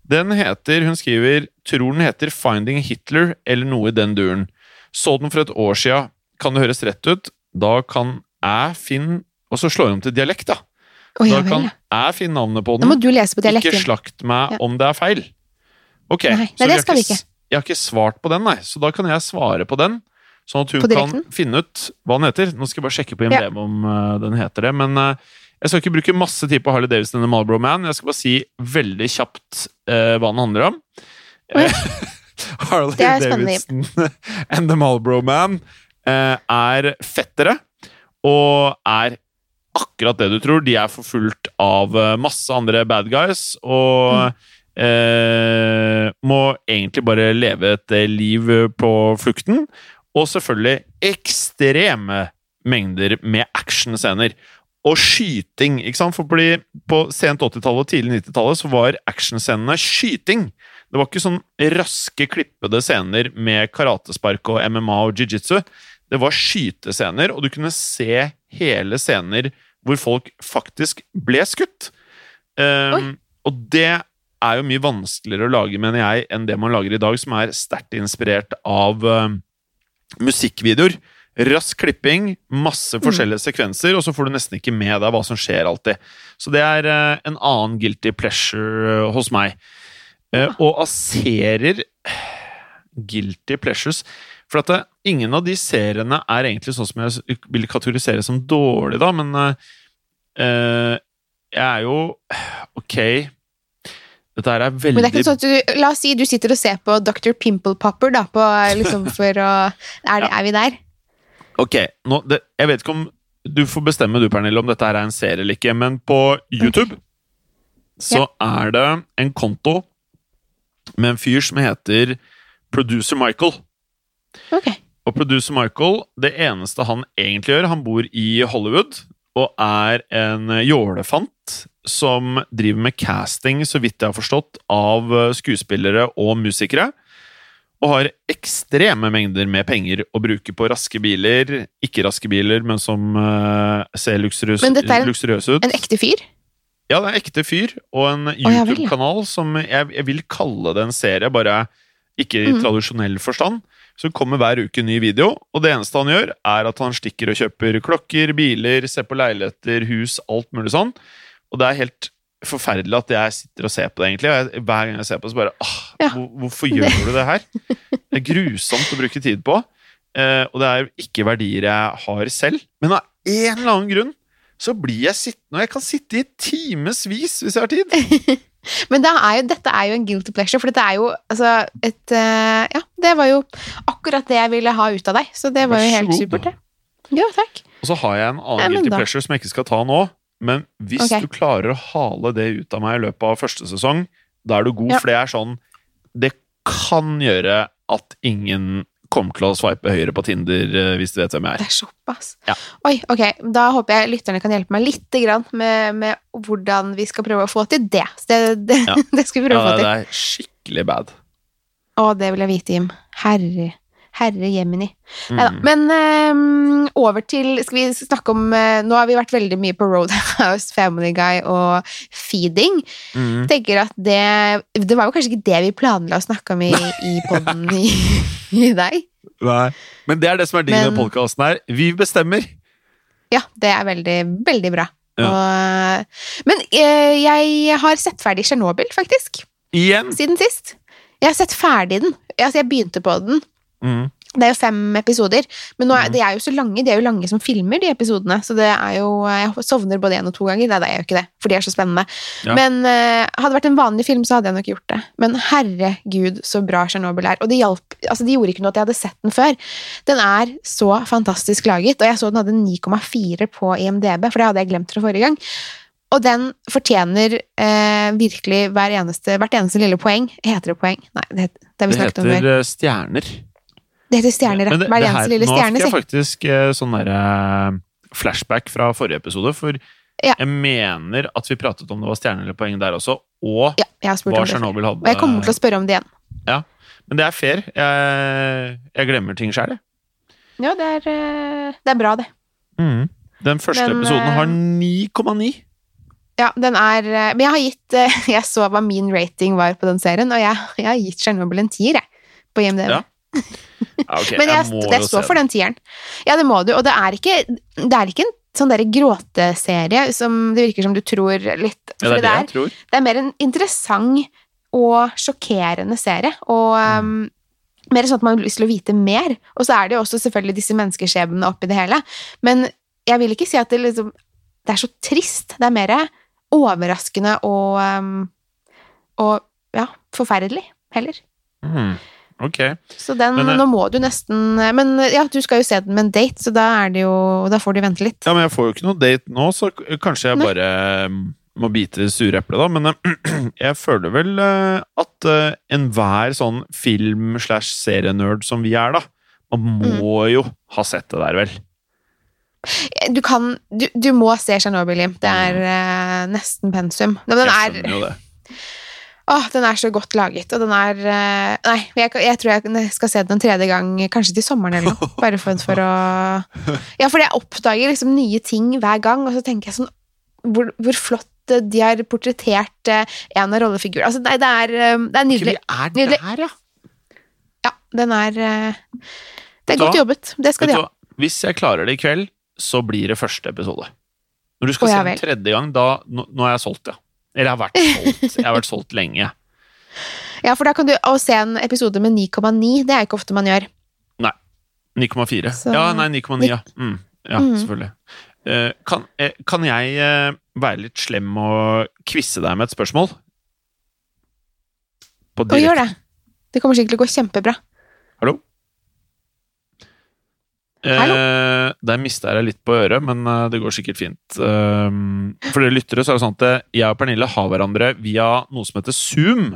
Den heter, hun skriver, tror den heter Finding Hitler, eller noe i den duren. Så den for et år sia. Kan det høres rett ut? Da kan jeg finne Og så slår hun om til dialekt, da. Oh, ja Da kan jeg finne navnet på den. Nå må du lese på Ikke slakt meg Ja. om det er feil. Ok, Nei, nei, så det skal vi ikke. Jeg har ikke svart på den, nei. Så da kan jeg svare på den. Sånn at hun kan finne ut hva den heter. Nå skal jeg bare sjekke på Ja. IMDb om uh, den heter det. Men uh, jeg skal ikke bruke masse tid på Harley Davidson denne Marlboro Man. Jeg skal bare si veldig kjapt uh, hva den handler om. Harley Det er spennende. Davidson and the Marlboro Man er fettere og er akkurat det du tror. De er forfulgt av eh, masse andre bad guys og eh, må egentlig bare leve et eh, liv på flukten. Og selvfølgelig ekstreme mengder med actionscener. Og skyting, ikke sant? For på sent 80-tallet og tidlig 90-tallet så var actionscenene skyting. Det var ikke sånn raske, klippede scener med karatespark og MMA og jiu-jitsu. Det var skytescener, og du kunne se hele scener hvor folk faktisk ble skutt. Um, og det er jo mye vanskeligere å lage, mener jeg, enn det man lager i dag, som er sterkt inspirert av uh, musikkvideoer. Rask klipping, masse forskjellige sekvenser, og så får du nesten ikke med deg hva som skjer alltid. Så det er uh, en annen guilty pleasure uh, hos meg. Eh, og av serier Guilty pleasures For at det, ingen av de seriene er egentlig sånn som jeg vil kategorisere som dårlig, da, men eh, eh, jeg er jo Ok. Dette her er veldig Men det er ikke sånn at du, La oss si du sitter og ser på Dr. Pimple Popper, da, på, liksom for å er, det, er vi der? Ok, nå, det, jeg vet ikke om Du får bestemme du, Pernille, om dette her er en serie eller ikke, men på YouTube så er det en konto med en fyr som heter Producer Michael. Okay. Og Producer Michael, det eneste han egentlig gjør Han bor i Hollywood og er en jålefant som driver med casting, så vidt jeg har forstått, av skuespillere og musikere. Og har ekstreme mengder med penger å bruke på raske biler. Ikke raske biler, men som uh, ser ut. Men dette er en- En ekte fyr? Ja, det er en ekte fyr, og en. YouTube-kanal som jeg, jeg vil kalle det en serie, bare ikke i mm. tradisjonell forstand. Så det kommer hver uke en ny video, og det eneste han gjør, er at han stikker og kjøper klokker, biler, ser på leiligheter, hus, alt mulig sånn. Og det er helt forferdelig at jeg sitter og ser på det, egentlig. Jeg, hver gang jeg ser på det, så bare åh, Ja. hvor, Hvorfor gjør du det her? Det er grusomt å bruke tid på. Eh, og det er ikke verdier jeg har selv. Men av en eller annen grunn så blir jeg sittende, og jeg kan sitte i timevis hvis jeg har tid. Men det er jo, dette er jo en guilty pleasure, for dette er jo altså et eh, Ja, det var jo akkurat det jeg ville ha ut av deg, så det var jo helt supert, det. Ja, takk. Og så har jeg en annen Ja, guilty da. pleasure som jeg ikke skal ta nå. Men hvis okay. du klarer å hale det ut av meg i løpet av første sesong, da er du god, Ja. for det er sånn Det kan gjøre at ingen kommer til å swipe høyre på Tinder, eh, hvis du vet hvem jeg er. Det er. såpass. Ja. Oi, ok. Da håper jeg lytterne kan hjelpe meg litt grann med, med hvordan vi skal prøve å få til det. Det, det, Ja. det skal vi Ja, prøve å få til. Ja, det er skikkelig bad. Å, det vil jeg vite, Jim. Herre, Herre jemini. Mm. Men um, over til Skal vi snakke om uh, Nå har vi vært veldig mye på Roadhouse, Family Guy og feeding. Mm. Tenker at det Det var jo kanskje ikke det vi planla å snakke om i, i poden i, i deg. Nei. Men det er det som er digg med podkasten her. Vi bestemmer. Ja, det er veldig, veldig bra. Ja. Og, men eh, jeg har sett ferdig Tsjernobyl, faktisk. Igjen. Siden sist. Jeg har sett ferdig den. Altså, jeg begynte på den. Mm. Det er jo fem episoder, men nå er, mm. de er jo så lange. De er jo lange som filmer, de episodene. Så det er jo Jeg sovner både én og to ganger. Nei, det er jo ikke det, for de er så spennende. Ja. Men uh, hadde det vært en vanlig film, så hadde jeg nok gjort det. Men herregud, så bra Tsjernobyl er. Og det hjalp Altså, de gjorde ikke noe at jeg hadde sett den før. Den er så fantastisk laget, og jeg så den hadde 9,4 på IMDb, for det hadde jeg glemt fra forrige gang. Og den fortjener eh, virkelig hver eneste, hvert eneste lille poeng. Heter det poeng? Nei, det, det Det heter eh, Stjerner. Det heter stjerner, ja. Men det- Hver eneste lille Nå fikk jeg faktisk eh, sånn derre flashback fra forrige episode, for Ja. jeg mener at vi pratet om det var stjerner eller poeng der også, og Ja, hva Tsjernobyl hadde. Og jeg kommer til å spørre om det igjen. Men det er fair. Jeg, jeg glemmer ting sjæl, jeg. Ja, det er, eh, det er bra, det. Den første Men, episoden eh, har 9,9. Ja, den er eh, Men jeg har gitt eh, Jeg så hva min rating var på den serien, og jeg, jeg har gitt Tsjernobyl en tier, jeg. På IMDb. Ja, Ja, ok, Men jeg, jeg jo står for den tieren. Ja, det må du. Og det er ikke, det er ikke en sånn derre gråteserie som det virker som du tror litt Ja, det er det er, tror. det er mer en interessant og sjokkerende serie. Og Mm. um, mer sånn at man har lyst til å vite mer. Og så er det jo også selvfølgelig disse menneskeskjebnene oppi det hele. Men jeg vil ikke si at det liksom Det er så trist. Det er mer overraskende og um, Og ja, forferdelig heller. Mhm. Ok. Så den, Men, eh, nå må du nesten Men ja, du skal jo se den med en date, så da er det jo Da får du vente litt. Ja, men jeg får jo ikke noe date nå, så kanskje jeg Nei. bare mm, må bite det sure eplet, da. Men eh, jeg føler vel eh, at eh, enhver sånn film- slash serienerd som vi er, da, man Mm. må jo ha sett det der, vel. Du kan Du, du må se Tsjernobyl, Jim. Det er mm. nesten pensum. Men den er. Åh, den er så godt laget, og den er eh, Nei, jeg, jeg tror jeg skal se den en tredje gang, kanskje til sommeren eller noe. Bare for, for å Ja, fordi jeg oppdager liksom nye ting hver gang, og så tenker jeg sånn Hvor, hvor flott eh, de har portrettert eh, en av rollefigurene. Altså, nei, det er, det er nydelig. er Nydelig. her, ja. Ja, den er Det er godt jobbet. Det skal de ha. Hvis jeg klarer det i kveld, så blir det første episode. Når du skal Å, ja se den tredje gang, da Nå, nå er jeg solgt, ja. Eller jeg har vært solgt. Jeg har vært solgt lenge. Ja, for da kan du Å se en episode med 9,9, det er ikke ofte man gjør. Nei. 9,4. Ja, nei, 9,9, ja. Mm, ja, Mm. selvfølgelig. Uh, kan, eh, kan jeg uh, være litt slem og quize deg med et spørsmål? På Og gjør det. Det kommer sikkert til å gå kjempebra. Hallo? Eh, der mista jeg deg litt på øret, men eh, det går sikkert fint. Um, for dere lyttere så er det sånn at eh, jeg og Pernille har hverandre via noe som heter Zoom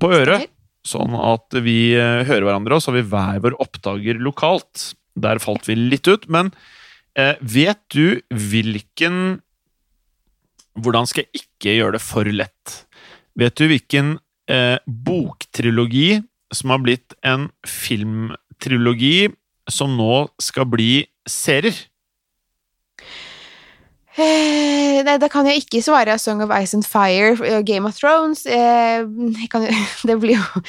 på øret. Sånn at vi eh, hører hverandre, og så har vi hver vår oppdager lokalt. Der falt vi litt ut, men eh, vet du hvilken Hvordan skal jeg ikke gjøre det for lett? Vet du hvilken eh, boktrilogi som har blitt en filmtrilogi som nå skal bli serier? Eh, nei, da kan jeg ikke svare Song of Ice and Fire og Game of Thrones. Eh, kan, det blir jo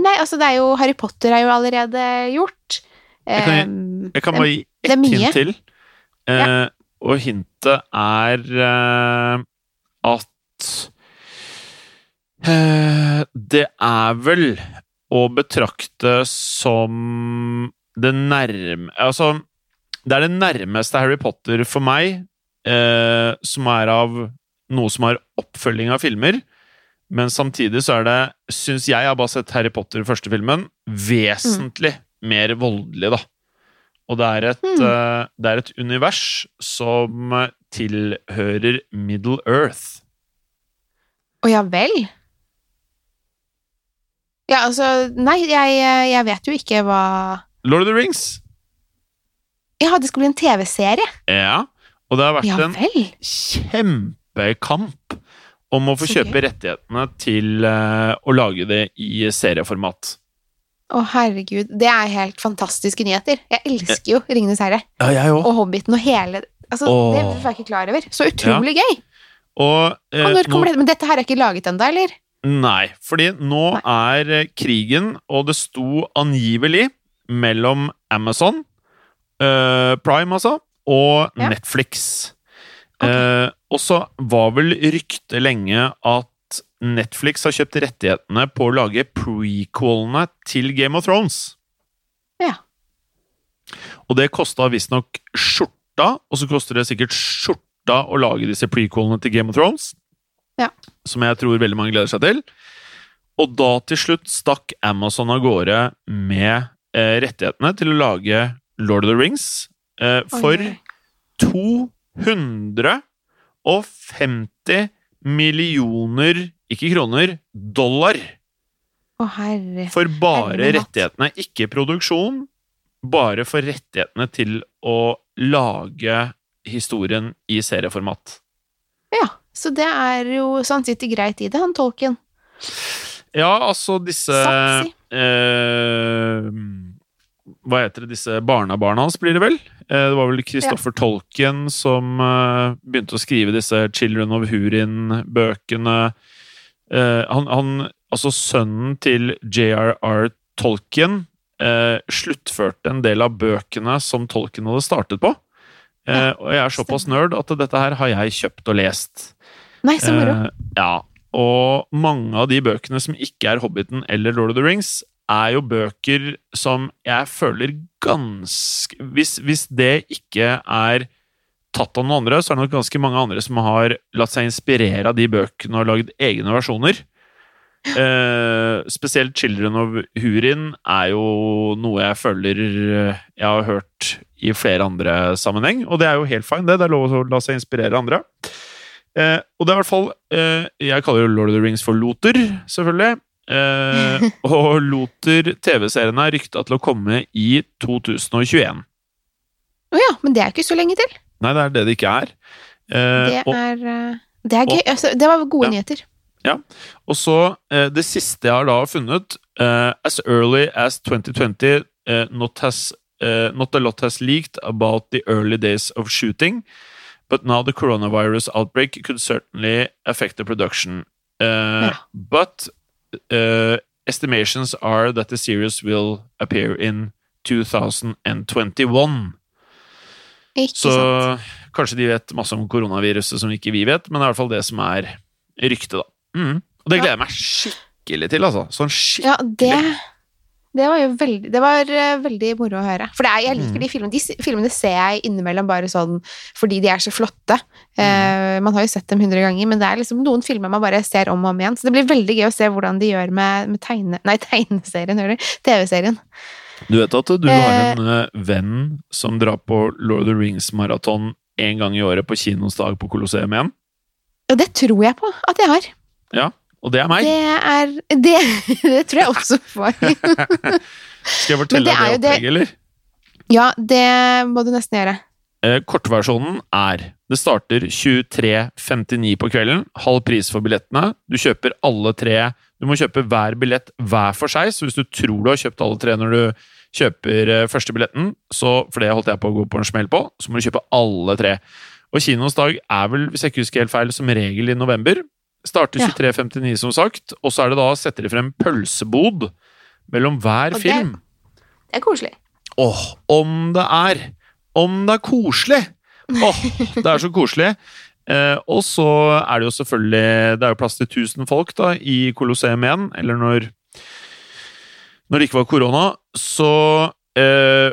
Nei, altså, det er jo Harry Potter er jo allerede gjort. Jeg kan- Eh, Jeg kan bare gi ett hint til. Eh, Og hintet er eh, at eh, Det er vel å betrakte som det nærme Altså, det er det nærmeste Harry Potter for meg, eh, som er av noe som har oppfølging av filmer. Men samtidig så er det, syns jeg, jeg har bare sett Harry Potter i første filmen, vesentlig mer voldelig, da. Og det er, et, Mm. uh, det er et univers som tilhører Middle Earth. Å ja vel? Ja, altså Nei, jeg, jeg vet jo ikke hva Lord of the Rings! Ja, det skal bli en TV-serie? Ja. Og det har vært Ja en kjempekamp om å få Så kjøpe rettighetene til uh, å lage det i serieformat. Å, herregud. Det er helt fantastiske nyheter. Jeg elsker jo Ringenes herre Ja, jeg også. og Hobbiten og hele Altså, Åh. Det var jeg ikke klar over. Så utrolig gøy! Og, eh, Og nå- det? Men dette her er ikke laget ennå, eller? Nei, fordi nå er eh, krigen, og det sto angivelig mellom Amazon, uh, Prime altså, og Ja. Netflix. Okay. Uh, og så var vel ryktet lenge at Netflix har kjøpt rettighetene på å lage prequelene til Game of Thrones. Ja. Og det kosta visstnok skjorta, og så koster det sikkert skjorta å lage disse prequelene til Game of Thrones. Ja. Som jeg tror veldig mange gleder seg til. Og da til slutt stakk Amazon av gårde med rettighetene til å lage Lord of the Rings eh, for oi. 250 millioner, ikke kroner, dollar Å, herre. for bare Herre rettighetene. Ikke produksjon, bare for rettighetene til å lage historien i serieformat. Ja, så det er jo Så han sitter greit i det, han tolken. Ja, altså disse Satsi. eh, Hva heter det, disse barnebarna hans, blir det vel? Eh, det var vel Christopher Tolkien som eh, begynte å skrive disse Children of Hurin-bøkene. Eh, han, han, altså sønnen til JRR Tolkien eh, sluttførte en del av bøkene som Tolkien hadde startet på. Ja, og jeg er såpass nerd at dette her har jeg kjøpt og lest. Nei, så moro. Ja, og mange av de bøkene som ikke er Hobbiten eller Lord of the Rings, er jo bøker som jeg føler ganske Hvis, hvis det ikke er tatt av noen andre, så er det nok ganske mange andre som har latt seg inspirere av de bøkene og lagd egne versjoner. Eh, spesielt Children of Hurin er jo noe jeg føler jeg har hørt i flere andre sammenheng, og det er jo helt fine, det. Det er lov å la seg inspirere andre. Eh, og det er i hvert fall eh, Jeg kaller jo Lord of the Rings for Loter, selvfølgelig. Eh, og Loter TV-serien er rykta til å komme i 2021. Å ja, men det er ikke så lenge til. Nei, det er det det ikke er. Eh, Det og, er, eh, det er gøy. Altså, det var gode Ja. nyheter. og så eh, det siste jeg har da funnet eh, As early as 2020, eh, not, has, not a lot has leaked about the early days of shooting, but now the coronavirus outbreak could certainly affect the production. Uh, Ja. But uh, estimations are that the series will appear in 2021. Ikke Så sant. kanskje de vet masse om koronaviruset som ikke vi vet, men det er i hvert fall det som er ryktet, da. Mm. Og det gleder jeg meg skikkelig til, altså. Sånn skikkelig. Ja, det det var jo veldig Det var eh, veldig moro å høre. For det er, jeg liker Mm. de filmene. De filmene ser jeg innimellom bare sånn fordi de er så flotte. Eh, man har jo sett dem hundre ganger, men det er liksom noen filmer man bare ser om og om igjen. Så det blir veldig gøy å se hvordan de gjør med, med tegne... Nei, tegneserien, hører du. TV-serien. Du vet at du har en eh, venn som drar på Lord of the Rings-maraton én gang i året på kinosdag på Colosseum igjen? Ja, det tror jeg på at jeg har. Ja, og det er meg. Det er Det, det tror jeg også var. Skal jeg fortelle deg det det- opplegget, eller? Ja, det må du nesten gjøre. Eh, kortversjonen er Det starter 23.59 på kvelden. Halv pris for billettene. Du kjøper alle tre Du må kjøpe hver billett hver for seg, så hvis du tror du har kjøpt alle tre når du kjøper eh, første billetten, så, for det holdt jeg på å gå på en smell på, så må du kjøpe alle tre. Og kinoens dag er vel, hvis jeg ikke husker helt feil, som regel i november. Starter Ja. 23.59, som sagt, og så er det da setter de frem pølsebod mellom hver er- film. Det er koselig. Åh, om det er! Om det er koselig! Åh, det er så koselig. Eh, og så er det jo selvfølgelig Det er jo plass til 1000 folk da, i Colosseum igjen, eller når Når det ikke var korona, så eh,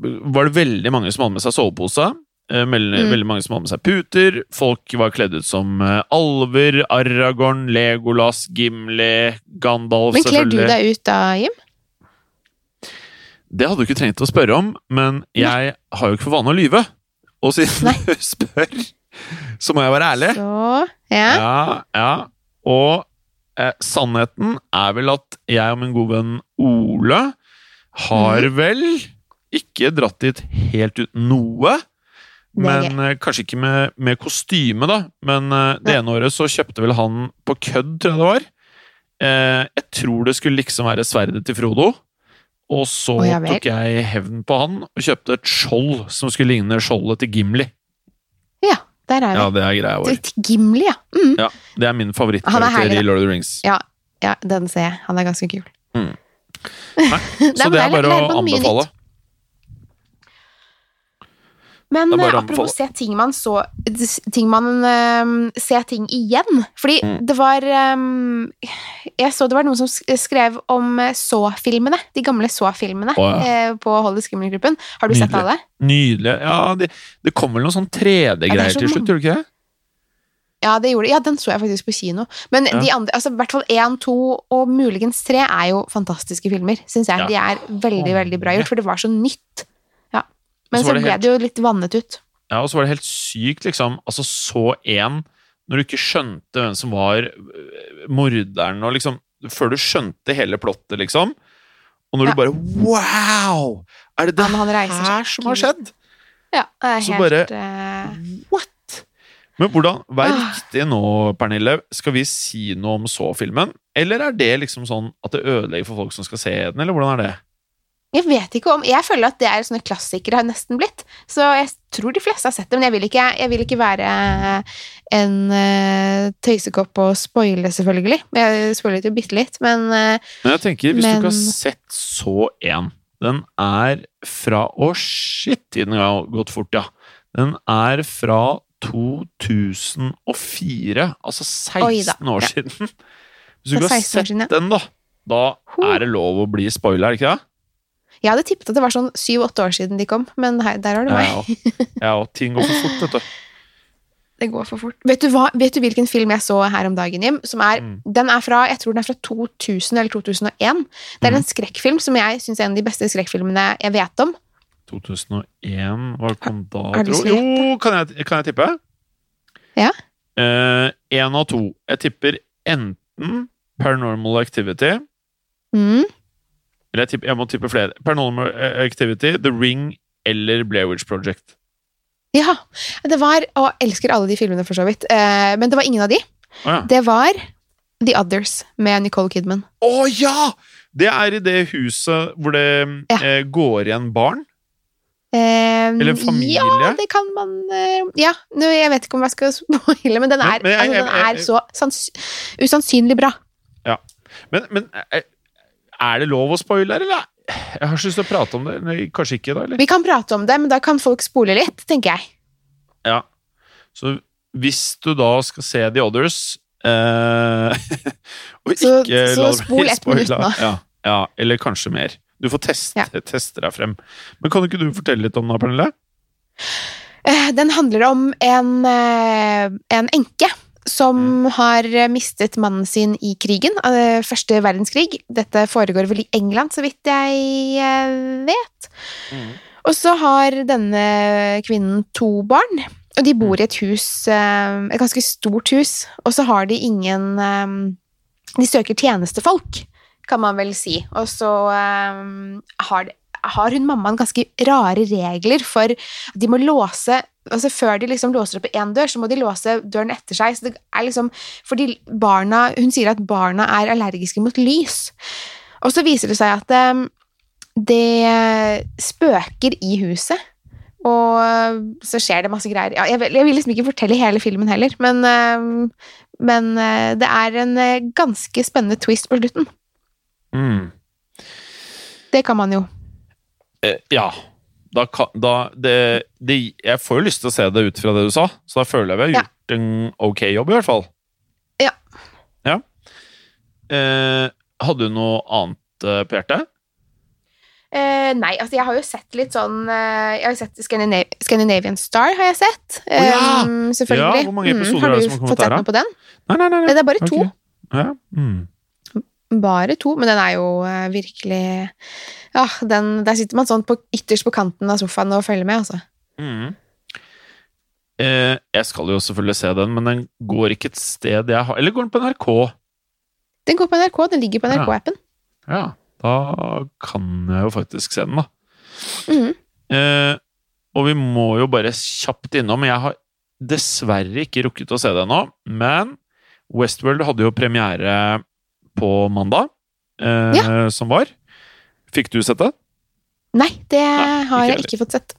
var det veldig mange som hadde med seg sovepose. Eh, veldig, Mm. veldig mange som hadde med seg puter. Folk var kledd ut som eh, alver, Aragorn, Legolas, Gimli, Gandalf, Men kler du deg ut da, Jim? Det hadde du ikke trengt å spørre om, men jeg har jo ikke for vane å lyve. Og siden Nei. du spør, så må jeg være ærlig. Så Ja. Ja, ja. Og eh, sannheten er vel at jeg og min gode venn Ole har mm. vel ikke dratt dit helt uten noe. Men eh, Kanskje ikke med, med kostyme, da. Men eh, det Ja. ene året så kjøpte vel han på kødd, tror jeg det var, eh, Jeg tror det skulle liksom være sverdet til Frodo. Og så oh, jeg tok jeg hevn på han og kjøpte et skjold som skulle ligne skjoldet til Gimli. Ja, der er vi. Ja, det er greia vår. Til- til Gimli, ja. Mm. Ja, det er min er favorittkarakter i. Lord of the Rings. Ja, ja, den ser jeg. Han er ganske kul. Mm. Nei, så det er bare å anbefale. Men eh, apropos se ting man så ting man, eh, Se ting igjen. Fordi Mm. det var um, Jeg så det var noen som skrev om eh, Så-filmene. De gamle Så-filmene oh, ja. uh, på Hold it skummel-gruppen. Har du Nydelig. sett alle? Nydelig. Ja, det, det kom vel noen sånn 3D-greier er så til slutt, gjorde det ikke det? Ja, det gjorde det. Ja, den så jeg faktisk på kino. Men Ja. de andre, altså i hvert fall én, to og muligens tre er jo fantastiske filmer, syns jeg. Ja. De er veldig, veldig bra gjort, for det var så nytt. Men så så, det ble helt- det jo litt vannet ut. Ja, og så var det helt sykt, liksom. Altså, så én Når du ikke skjønte hvem som var øh, morderen, og liksom Før du skjønte hele plottet, liksom. Og når Ja. du bare Wow! Er det det Ja, her som har skjedd? Ja, det er Så helt bare- eh, What? Men hvordan Vær Ah. riktig nå, Pernille. Skal vi si noe om så-filmen? Eller er det liksom sånn at det ødelegger for folk som skal se den, eller hvordan er det? Jeg vet ikke om Jeg føler at det er sånne klassikere har nesten blitt. Så jeg tror de fleste har sett det, men jeg vil ikke, jeg vil ikke være en uh, tøysekopp og spoile, selvfølgelig. Jeg spoilet jo bitte litt, men uh, Men jeg tenker, hvis du ikke har sett så en Den er fra Å, shit, tiden har gått fort, ja. Den er fra 2004, altså 16 Oi da, år ja. siden. Hvis du ikke har sett siden, ja. den, da, da er det lov å bli spoiler, ikke det? Jeg hadde tippet at det var sånn syv-åtte år siden de kom, men hei, der har du meg. Ja, og ting går for fort, vet du. Det går for fort. Vet du, hva, vet du hvilken film jeg så her om dagen, Jim? Som er, Mm. den er fra, jeg tror den er fra 2000 eller 2001. Det er Mm. en skrekkfilm som jeg syns er en av de beste skrekkfilmene jeg vet om. 2001, hva kom da, har har Jo, kan jeg, kan jeg tippe? Ja. Én av to. Jeg tipper enten Paranormal Activity Mm. Eller jeg, jeg må tippe flere. Paranormal Activity, The Ring eller Blair Witch Project. Ja, det var Og jeg elsker alle de filmene, for så vidt. Eh, men det var ingen av de. Ah, ja. Det var The Others med Nicole Kidman. Å ja! Det er i det huset hvor det Ja. eh, går igjen barn. Eh, Eller familie. Ja, det kan man eh, Ja, nå, jeg vet ikke om jeg skal spoile, men den er, men jeg- altså, den er så usannsynlig bra. Men, men eh, er det lov å spoile her, eller? Jeg har ikke lyst til å prate om det. Nei, Kanskje ikke, da? eller? Vi kan prate om det, men da kan folk spole litt, tenker jeg. Ja. Så hvis du da skal se The Others eh, Og Så- ikke så det spol ett minutt nå. Ja, ja, eller kanskje mer. Du får teste, teste deg frem. Men kan ikke du fortelle litt om det, Pernille? Eh, Den handler om en, eh, en enke som har eh, mistet mannen sin i krigen, eh, første verdenskrig. Dette foregår vel i England, så vidt jeg vet. vet. Og så har denne kvinnen to barn, og de bor i et hus, eh, et ganske stort hus, og så har de ingen eh, De søker tjenestefolk, kan man vel si. Og så eh, har, de- har hun mammaen ganske rare regler for at de må låse altså Før de liksom låser opp én dør, så må de låse døren etter seg. Så det er liksom, fordi barna, Hun sier at barna er allergiske mot lys. Og så viser det seg at um, det spøker i huset. Og så skjer det masse greier. Ja, jeg, vil, jeg vil liksom ikke fortelle hele filmen heller, men, eh, men eh, det er en eh, ganske spennende twist på slutten. Mm. Det kan man jo. Eh, ja. Da da, det, det, jeg får jo lyst til å se det ut fra det du sa, så da føler jeg vi har Ja. gjort en ok jobb, i hvert fall. Ja. Ja. Eh, hadde du noe annet eh, på hjertet? Eh, nei, altså jeg har jo sett litt sånn eh, Jeg har sett Scandinav Scandinavian Star, har jeg sett. Oh, ja! Eh, selvfølgelig. Ja, hvor mange Mm, episoder har er det du som har kommet fått sett noe på den? Nei, nei, nei. nei. Det er bare to. Ok. Ja. Mm. Bare to, men den er jo eh, virkelig Ja, den, der sitter man sånn på, ytterst på kanten av sofaen og følger med, altså. Mm. Eh, jeg skal jo selvfølgelig se den, men den går ikke et sted jeg har Eller går den på NRK? Den går på NRK, den ligger på NRK-appen. Ja, da kan jeg jo faktisk se den, da. Mm. Eh, og vi må jo bare kjapt innom Jeg har dessverre ikke rukket å se det ennå, men Westworld hadde jo premiere på mandag, eh, som var. Fikk du sett det? Nei, det Nei, har jeg heller. ikke fått sett.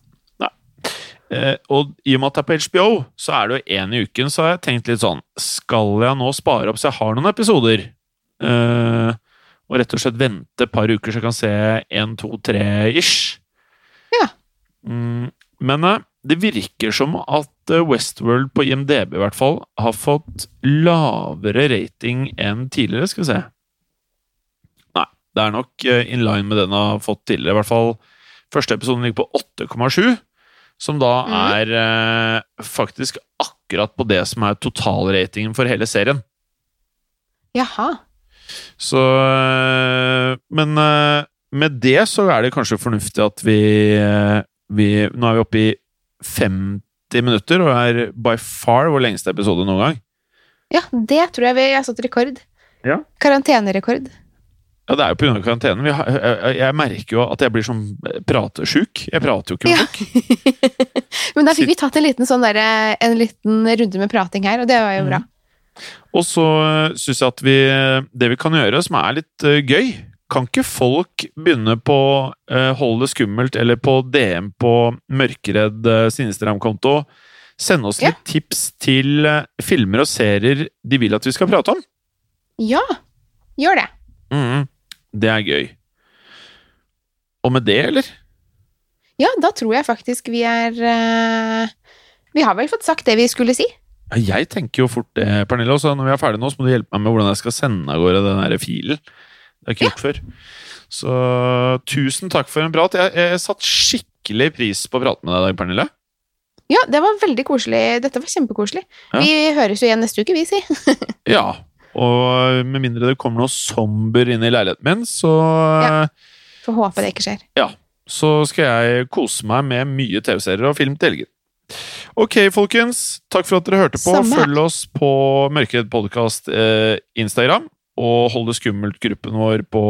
Eh, og i og med at det er på HBO, så er det jo én i uken, så har jeg tenkt litt sånn Skal jeg nå spare opp så jeg har noen episoder? Eh, og rett og slett vente et par uker så jeg kan se én, to, tre ish? Ja. Mm, men eh, det virker som at eh, Westworld på IMDb i hvert fall har fått lavere rating enn tidligere, skal vi se. Nei, det er nok eh, in line med den har fått tidligere. I hvert fall første episoden ligger på 8,7 som da mm. er eh, faktisk akkurat på det som er totalratingen for hele serien. Jaha. Så eh, Men med det så er det kanskje fornuftig at vi, vi Nå er vi oppe i 50 minutter, og er by far vår lengste episode noen gang. Ja, det tror jeg vi har satt rekord. Ja. Karantenerekord. Ja, det er jo pga. karantenen. Vi har, jeg, jeg merker jo at jeg blir sånn pratesjuk. Jeg prater jo ikke med Ja. folk. Men da fikk vi tatt en liten, sånn der, en liten runde med prating her, og det var jo bra. Og så syns jeg at vi Det vi kan gjøre, som er litt eh, gøy Kan ikke folk begynne på uh, Hold det skummelt eller på DM på Mørkeredd uh, sin Instagram-konto? Sende oss Ja. litt tips til eh, filmer og serier de vil at vi skal prate om. Ja, gjør det. Mm, Det er gøy. Og med det, eller? Ja, da tror jeg faktisk vi er eh, Vi har vel fått sagt det vi skulle si. Jeg tenker jo fort det, Pernille. Også. når vi er ferdige nå, så må du hjelpe meg med hvordan jeg skal sende av gårde den der filen. Det har jeg ikke gjort før. Så tusen takk for en prat. Jeg, jeg satt skikkelig pris på å prate med deg i dag, Pernille. Ja, det var veldig koselig. Dette var kjempekoselig. Ja. Vi høres jo igjen neste uke, vi, si. Ja. Og med mindre det kommer noe somber inn i leiligheten min, så, Ja. Får håpe det ikke skjer. Ja. så skal jeg kose meg med mye TV-serier og film til helgen. Ok, folkens. Takk for at dere hørte på. Samme. Følg oss på Mørkeredd podkast eh, Instagram. Og Hold det skummelt-gruppen vår på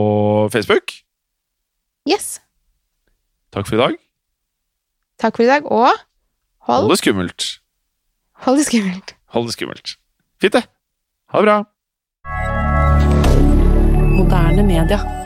Facebook. Yes. Takk for i dag. Takk for i dag, og Hold hold, det skummelt. hold det skummelt. Hold det skummelt. Fint, det. Ha det bra. Moderne media.